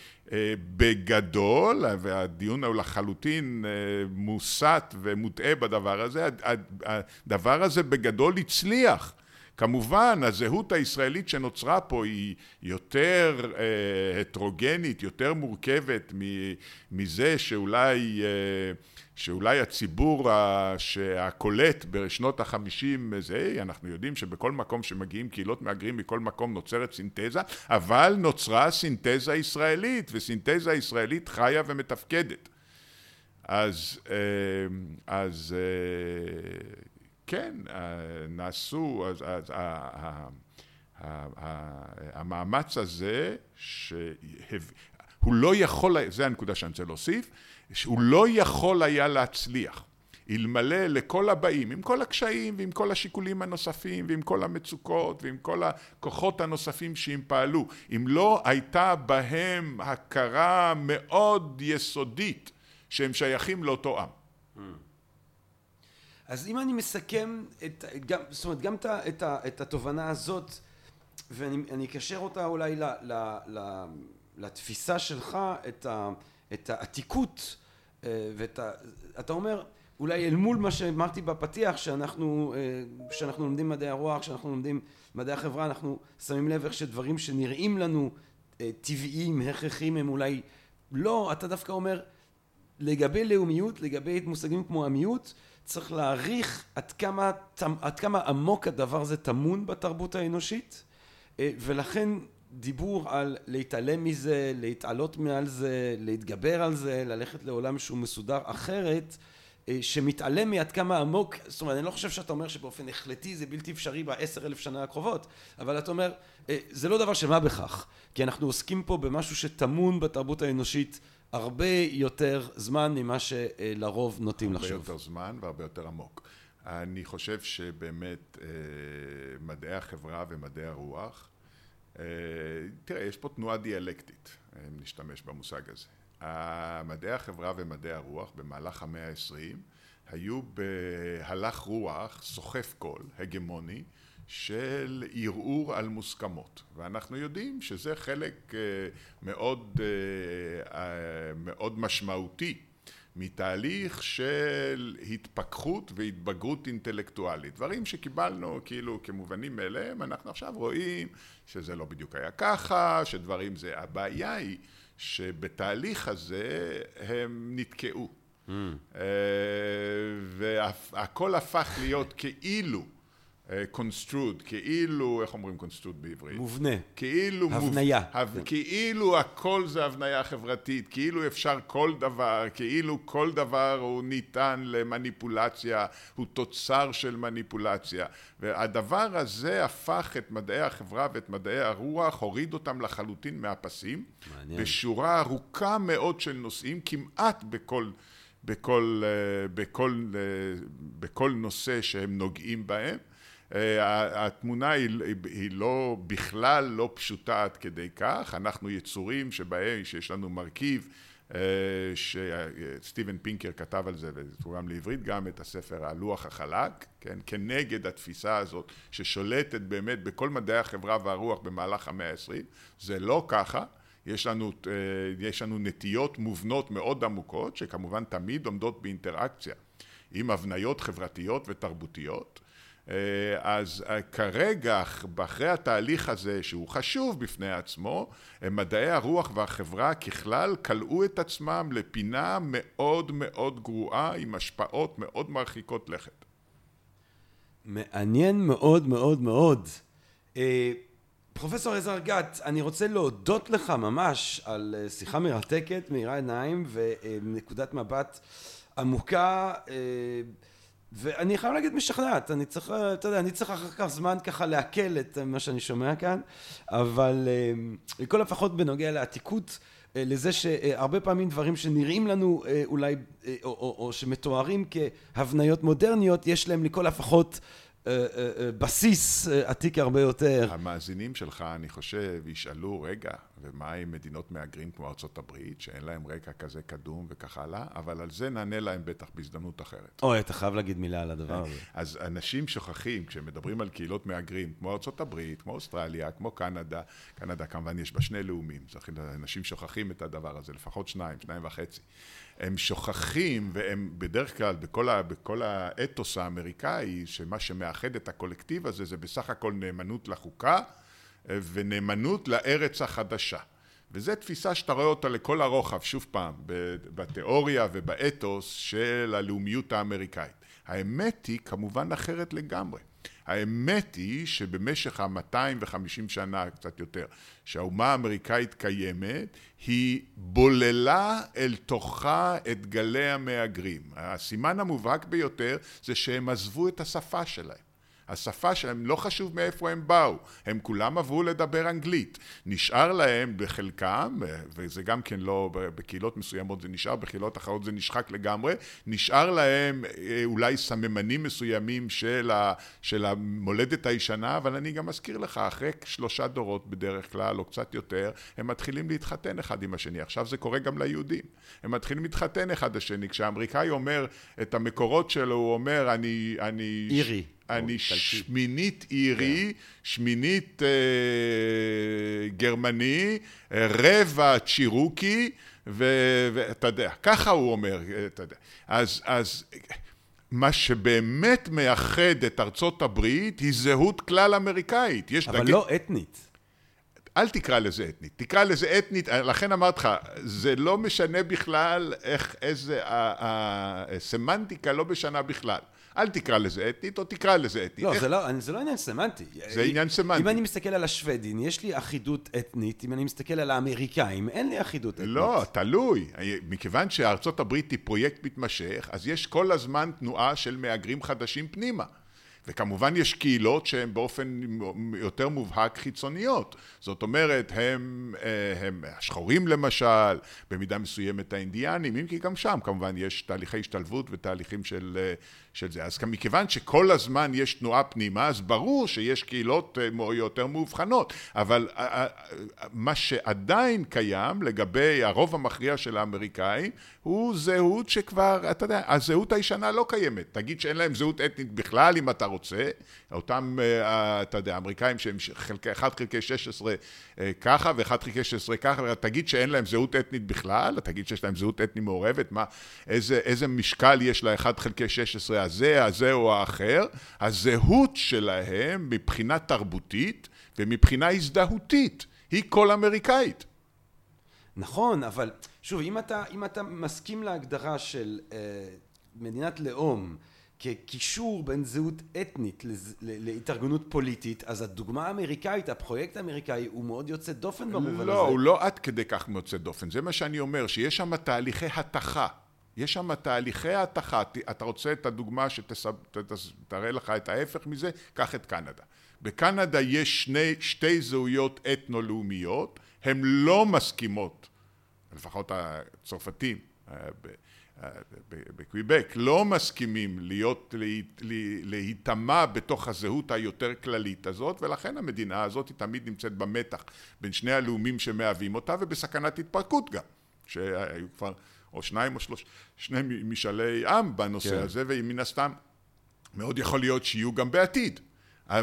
בגדול והדיון הוא לחלוטין מוסט ומוטעה בדבר הזה הדבר הזה בגדול הצליח. כמובן הזהות הישראלית שנוצרה פה היא יותר הטרוגנית, יותר מורכבת מזה שאולי שאולי הציבור הקולט בשנות החמישים זה, אנחנו יודעים שבכל מקום שמגיעים קהילות מהגרים מכל מקום נוצרת סינתזה, אבל נוצרה סינתזה ישראלית, וסינתזה ישראלית חיה ומתפקדת. אז, אז כן, נעשו, אז, אז המאמץ הזה, שהוא לא יכול, זה הנקודה שאני רוצה להוסיף, שהוא לא יכול היה להצליח אלמלא לכל הבאים, עם כל הקשיים ועם כל השיקולים הנוספים ועם כל המצוקות ועם כל הכוחות הנוספים שהם פעלו, אם לא הייתה בהם הכרה מאוד יסודית שהם שייכים לאותו עם. אז אם אני מסכם את, גם, זאת אומרת, גם את, את, את התובנה הזאת, ואני אקשר אותה אולי ל, ל, ל, לתפיסה שלך, את, ה, את העתיקות אה, ואת ה... אתה אומר אולי אל מול מה שאמרתי בפתיח שאנחנו כשאנחנו לומדים מדעי הרוח כשאנחנו לומדים מדעי החברה אנחנו שמים לב איך שדברים שנראים לנו אה, טבעיים הכרחיים הם אולי לא אתה דווקא אומר לגבי לאומיות לגבי מושגים כמו עמיות צריך להעריך עד כמה, עד כמה עמוק הדבר הזה טמון בתרבות האנושית אה, ולכן דיבור על להתעלם מזה, להתעלות מעל זה, להתגבר על זה, ללכת לעולם שהוא מסודר אחרת, אה, שמתעלם מעד כמה עמוק, זאת אומרת אני לא חושב שאתה אומר שבאופן החלטי זה בלתי אפשרי בעשר אלף שנה הקרובות, אבל אתה אומר אה, זה לא דבר שמה בכך, כי אנחנו עוסקים פה במשהו שטמון בתרבות האנושית הרבה יותר זמן ממה שלרוב נוטים לחשוב. הרבה יותר זמן והרבה יותר עמוק. אני חושב שבאמת אה, מדעי החברה ומדעי הרוח תראה, יש פה תנועה דיאלקטית, אם נשתמש במושג הזה. מדעי החברה ומדעי הרוח במהלך המאה העשרים היו בהלך רוח סוחף קול, הגמוני, של ערעור על מוסכמות. ואנחנו יודעים שזה חלק אה, מאוד, אה, מאוד משמעותי מתהליך של התפכחות והתבגרות אינטלקטואלית. דברים שקיבלנו כאילו כמובנים מאליהם, אנחנו עכשיו רואים שזה לא בדיוק היה ככה, שדברים זה... הבעיה היא שבתהליך הזה הם נתקעו. Mm. והכל הפך להיות כאילו construct, כאילו, איך אומרים construct בעברית? מובנה. כאילו... הבניה. מוב... כאילו הכל זה הבניה חברתית, כאילו אפשר כל דבר, כאילו כל דבר הוא ניתן למניפולציה, הוא תוצר של מניפולציה. והדבר הזה הפך את מדעי החברה ואת מדעי הרוח, הוריד אותם לחלוטין מהפסים. מעניין. בשורה ארוכה מאוד של נושאים, כמעט בכל... בכל, בכל, בכל נושא שהם נוגעים בהם אה, התמונה היא, היא לא, בכלל לא פשוטה עד כדי כך, אנחנו יצורים שבהם, שיש לנו מרכיב אה, שסטיבן פינקר כתב על זה ותורגם לעברית גם את הספר הלוח החלק, כן, כנגד התפיסה הזאת ששולטת באמת בכל מדעי החברה והרוח במהלך המאה העשרים, זה לא ככה, יש לנו, אה, יש לנו נטיות מובנות מאוד עמוקות שכמובן תמיד עומדות באינטראקציה עם הבניות חברתיות ותרבותיות. אה, אז אה, כרגע, אחרי התהליך הזה, שהוא חשוב בפני עצמו, מדעי הרוח והחברה ככלל כלאו את עצמם לפינה מאוד מאוד גרועה, עם השפעות מאוד מרחיקות לכת. מעניין מאוד מאוד מאוד. אה, פרופסור עזר גת, אני רוצה להודות לך ממש על שיחה מרתקת, מאירה עיניים ונקודת מבט עמוקה. ואני חייב להגיד משכנעת, אני צריך, אתה יודע, אני צריך אחר כך זמן ככה לעכל את מה שאני שומע כאן, אבל אה, לכל הפחות בנוגע לעתיקות, אה, לזה שהרבה פעמים דברים שנראים לנו אה, אולי, או, או, או שמתוארים כהבניות מודרניות, יש להם לכל הפחות אה, אה, אה, בסיס עתיק הרבה יותר. המאזינים שלך, אני חושב, ישאלו, רגע, ומה עם מדינות מהגרים כמו ארצות הברית, שאין להם רקע כזה קדום וכך הלאה, אבל על זה נענה להם בטח בהזדמנות אחרת. אוי, אתה חייב להגיד מילה על הדבר הזה. אז אנשים שוכחים, כשמדברים על קהילות מהגרים, כמו ארצות הברית, כמו אוסטרליה, כמו קנדה, קנדה כמובן יש בה שני לאומים, אנשים שוכחים את הדבר הזה, לפחות שניים, שניים וחצי. הם שוכחים, והם בדרך כלל, בכל, ה, בכל האתוס האמריקאי, שמה שמאחד את הקולקטיב הזה זה בסך הכל נאמנות לחוקה ונאמנות לארץ החדשה. וזו תפיסה שאתה רואה אותה לכל הרוחב, שוב פעם, בתיאוריה ובאתוס של הלאומיות האמריקאית. האמת היא כמובן אחרת לגמרי. האמת היא שבמשך ה-250 שנה, קצת יותר, שהאומה האמריקאית קיימת, היא בוללה אל תוכה את גלי המהגרים. הסימן המובהק ביותר זה שהם עזבו את השפה שלהם. השפה שלהם, לא חשוב מאיפה הם באו, הם כולם עברו לדבר אנגלית. נשאר להם בחלקם, וזה גם כן לא, בקהילות מסוימות זה נשאר, בקהילות אחרות זה נשחק לגמרי, נשאר להם אה, אולי סממנים מסוימים של, ה, של המולדת הישנה, אבל אני גם מזכיר לך, אחרי שלושה דורות בדרך כלל, או קצת יותר, הם מתחילים להתחתן אחד עם השני. עכשיו זה קורה גם ליהודים. הם מתחילים להתחתן אחד השני. כשהאמריקאי אומר את המקורות שלו, הוא אומר, אני... אני אירי. אני שמינית אירי, כן. שמינית אה, גרמני, רבע צ'ירוקי, ואתה יודע, ככה הוא אומר, אתה יודע. אז, אז מה שבאמת מייחד את ארצות הברית היא זהות כלל אמריקאית. אבל דגל... לא אתנית. אל תקרא לזה אתנית, תקרא לזה אתנית, לכן אמרתי לך, זה לא משנה בכלל איך, איזה, הסמנטיקה לא משנה בכלל. אל תקרא לזה אתנית, או תקרא לזה אתנית. לא, איך... זה, לא זה לא עניין סמנטי. זה עניין סמנטי. אם אני מסתכל על השוודים, יש לי אחידות אתנית, אם אני מסתכל על האמריקאים, אין לי אחידות אתנית. לא, תלוי. מכיוון שארצות הברית היא פרויקט מתמשך, אז יש כל הזמן תנועה של מהגרים חדשים פנימה. וכמובן יש קהילות שהן באופן יותר מובהק חיצוניות. זאת אומרת, הם, אה, הם השחורים למשל, במידה מסוימת האינדיאנים, אם כי גם שם כמובן יש תהליכי השתלבות ותהליכים של, אה, של זה. אז מכיוון שכל הזמן יש תנועה פנימה, אז ברור שיש קהילות אה, יותר מאובחנות, אבל אה, אה, מה שעדיין קיים לגבי הרוב המכריע של האמריקאים, הוא זהות שכבר, אתה יודע, הזהות הישנה לא קיימת. תגיד שאין להם זהות אתנית בכלל, אם אתה רוצה. אותם, אתה יודע, אמריקאים שהם חלקי, 1 חלקי 16 ככה ו-1 חלקי 16 ככה, תגיד שאין להם זהות אתנית בכלל, תגיד שיש להם זהות אתנית מעורבת, מה, איזה, איזה משקל יש ל-1 חלקי 16 הזה, הזה או האחר, הזהות שלהם מבחינה תרבותית ומבחינה הזדהותית היא כל אמריקאית. נכון, אבל שוב, אם אתה, אם אתה מסכים להגדרה של אה, מדינת לאום כקישור בין זהות אתנית לז, להתארגנות פוליטית, אז הדוגמה האמריקאית, הפרויקט האמריקאי, הוא מאוד יוצא דופן במובן לא, הזה. לא, הוא לא עד כדי כך יוצא דופן. זה מה שאני אומר, שיש שם תהליכי התכה. יש שם תהליכי התכה, אתה רוצה את הדוגמה שתראה לך את ההפך מזה, קח את קנדה. בקנדה יש שני, שתי זהויות אתנו-לאומיות, הן לא מסכימות, לפחות הצרפתים אה, אה, בקוויבק, לא מסכימים להיות, להיטמע בתוך הזהות היותר כללית הזאת, ולכן המדינה הזאת היא תמיד נמצאת במתח בין שני הלאומים שמהווים אותה, ובסכנת התפרקות גם, שהיו כבר או שניים או שלוש, שני משאלי עם בנושא כן. הזה, ומן הסתם מאוד יכול להיות שיהיו גם בעתיד.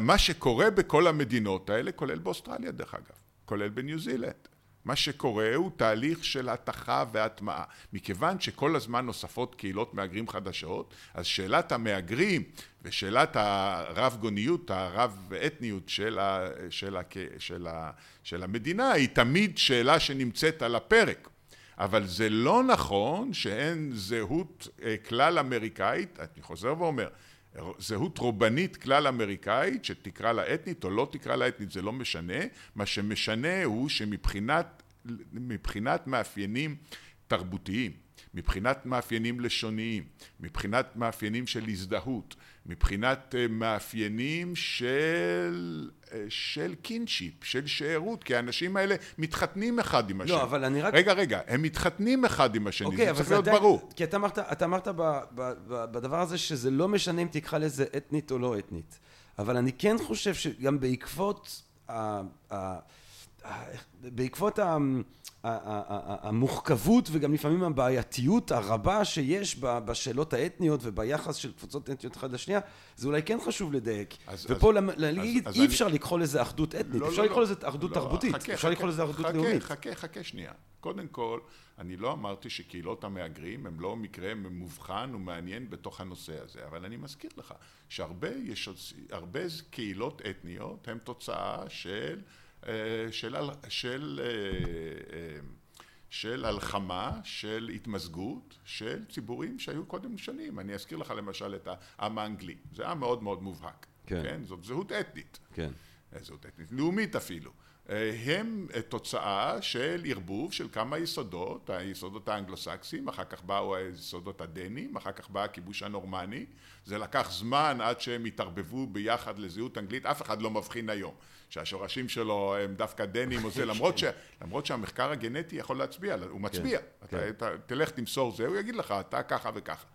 מה שקורה בכל המדינות האלה, כולל באוסטרליה דרך אגב, כולל בניו זילנד, מה שקורה הוא תהליך של התכה והטמעה. מכיוון שכל הזמן נוספות קהילות מהגרים חדשות, אז שאלת המהגרים ושאלת הרב גוניות, הרב אתניות של, ה, של, ה, של, ה, של המדינה היא תמיד שאלה שנמצאת על הפרק. אבל זה לא נכון שאין זהות אה, כלל אמריקאית, אני חוזר ואומר, זהות רובנית כלל אמריקאית שתקרא לה אתנית או לא תקרא לה אתנית זה לא משנה, מה שמשנה הוא שמבחינת מבחינת מאפיינים תרבותיים, מבחינת מאפיינים לשוניים, מבחינת מאפיינים של הזדהות, מבחינת אה, מאפיינים של, אה, של קינשיפ, של שארות, כי האנשים האלה מתחתנים אחד עם השני. לא, אבל אני רק... רגע, רגע, הם מתחתנים אחד עם השני, אוקיי, זה צריך להיות עדיין, ברור. כי אתה אמרת, אתה אמרת ב, ב, ב, בדבר הזה שזה לא משנה אם תקרא לזה אתנית או לא אתנית, אבל אני כן חושב שגם בעקבות ה... ה בעקבות המוחכבות וגם לפעמים הבעייתיות הרבה שיש בשאלות האתניות וביחס של קבוצות אתניות אחת לשנייה זה אולי כן חשוב לדייק. ופה להגיד אי אפשר לקרוא לזה אחדות אתנית לא, אפשר לא, לקרוא לא. לזה אחדות תרבותית אפשר לקרוא לזה אחדות לאומית. חכה חכה שנייה. קודם כל אני לא אמרתי שקהילות המהגרים הם לא מקרה מובחן ומעניין בתוך הנושא הזה אבל אני מזכיר לך שהרבה קהילות אתניות הן תוצאה של של, של, אה, אה, של הלחמה, של התמזגות, של ציבורים שהיו קודם שנים. אני אזכיר לך למשל את העם האנגלי, זה היה מאוד מאוד מובהק, כן. כן? זאת זהות אתנית, כן. זהות אתנית, לאומית אפילו. הם תוצאה של ערבוב של כמה יסודות, היסודות האנגלוסקסיים, אחר כך באו היסודות הדנים, אחר כך בא הכיבוש הנורמני, זה לקח זמן עד שהם התערבבו ביחד לזהות אנגלית, אף אחד לא מבחין היום שהשורשים שלו הם דווקא דנים או זה, למרות, ש, למרות שהמחקר הגנטי יכול להצביע, הוא מצביע, כן, אתה, כן. אתה, תלך תמסור זה, הוא יגיד לך, אתה ככה וככה.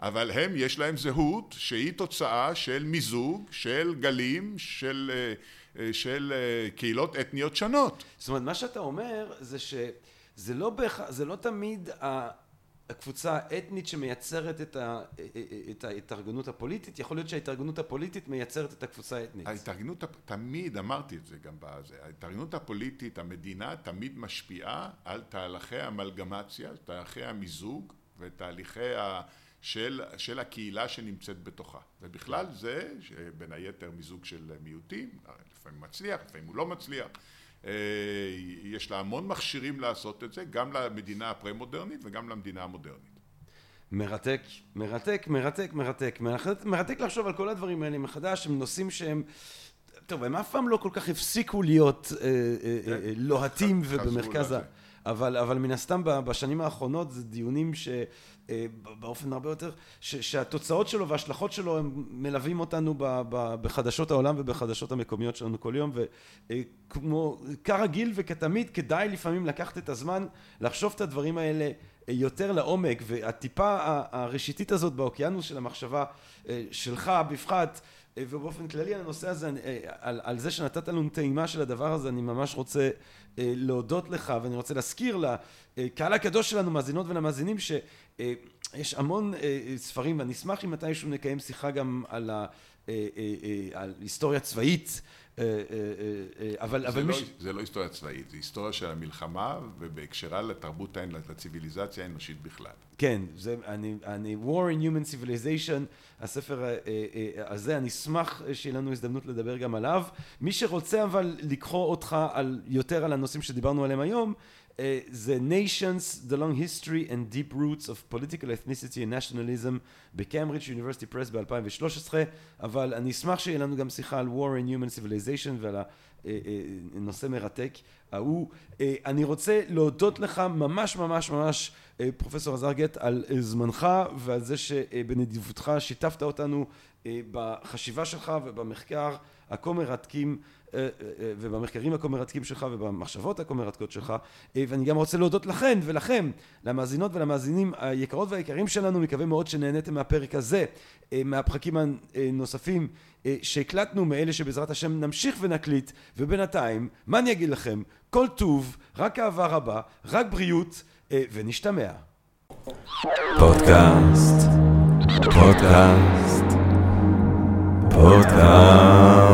אבל הם, יש להם זהות שהיא תוצאה של מיזוג, של גלים, של, אה, אה, של אה, קהילות אתניות שונות. זאת אומרת, מה שאתה אומר זה שזה לא, בהכ... זה לא תמיד הקבוצה האתנית שמייצרת את, ה, את ההתארגנות הפוליטית, יכול להיות שההתארגנות הפוליטית מייצרת את הקבוצה האתנית. ההתארגנות, תמיד, אמרתי את זה גם בזה, ההתארגנות הפוליטית, המדינה תמיד משפיעה על תהליכי המלגמציה, תהליכי המיזוג ותהליכי ה... של, של הקהילה שנמצאת בתוכה. ובכלל זה, בין היתר מיזוג של מיעוטים, לפעמים מצליח, לפעמים הוא לא מצליח. אה, יש לה המון מכשירים לעשות את זה, גם למדינה הפרה-מודרנית וגם למדינה המודרנית. מרתק, מרתק, מרתק, מרתק. מרתק לחשוב על כל הדברים האלה מחדש, הם נושאים שהם... טוב, הם אף פעם לא כל כך הפסיקו להיות אה, אה, כן. לוהטים ובמרכז ה... אבל, אבל מן הסתם בשנים האחרונות זה דיונים שבאופן הרבה יותר, ש, שהתוצאות שלו וההשלכות שלו הם מלווים אותנו ב, ב, בחדשות העולם ובחדשות המקומיות שלנו כל יום וכמו כרגיל וכתמיד כדאי לפעמים לקחת את הזמן לחשוב את הדברים האלה יותר לעומק, והטיפה הראשיתית הזאת באוקיינוס של המחשבה שלך בפחת, ובאופן כללי על הנושא הזה, על, על זה שנתת לנו טעימה של הדבר הזה, אני ממש רוצה להודות לך, ואני רוצה להזכיר לקהל הקדוש שלנו, מאזינות ולמאזינים, שיש המון ספרים, ואני אשמח אם מתישהו נקיים שיחה גם על, ה, על היסטוריה צבאית. אבל, אבל לא, מי... זה לא היסטוריה צבאית, זה היסטוריה של המלחמה ובהקשרה לתרבות, לציוויליזציה האנושית בכלל. כן, זה, אני, אני, War in Human Civilization, הספר הזה, אני אשמח שיהיה לנו הזדמנות לדבר גם עליו. מי שרוצה אבל לקרוא אותך על, יותר על הנושאים שדיברנו עליהם היום, זה Nations, The Long History and Deep Roots of Political Ethnicity and Nationalism בקיימברידג' יוניברסיטי פרס ב-2013, אבל אני אשמח שיהיה לנו גם שיחה על War in Human Civilization ועל הנושא מרתק ההוא. אני רוצה להודות לך ממש ממש ממש פרופסור עזר גט על זמנך ועל זה שבנדיבותך שיתפת אותנו בחשיבה שלך ובמחקר הכה מרתקים ובמחקרים הכה מרתקים שלך ובמחשבות הכה מרתקות שלך ואני גם רוצה להודות לכן ולכם למאזינות ולמאזינים היקרות והיקרים שלנו מקווה מאוד שנהניתם מהפרק הזה מהפרקים הנוספים שהקלטנו מאלה שבעזרת השם נמשיך ונקליט. ובינתיים מה אני אגיד לכם? כל טוב רק אהבה רבה רק בריאות ונשתמע. פודקאסט. פודקאסט. פודקאסט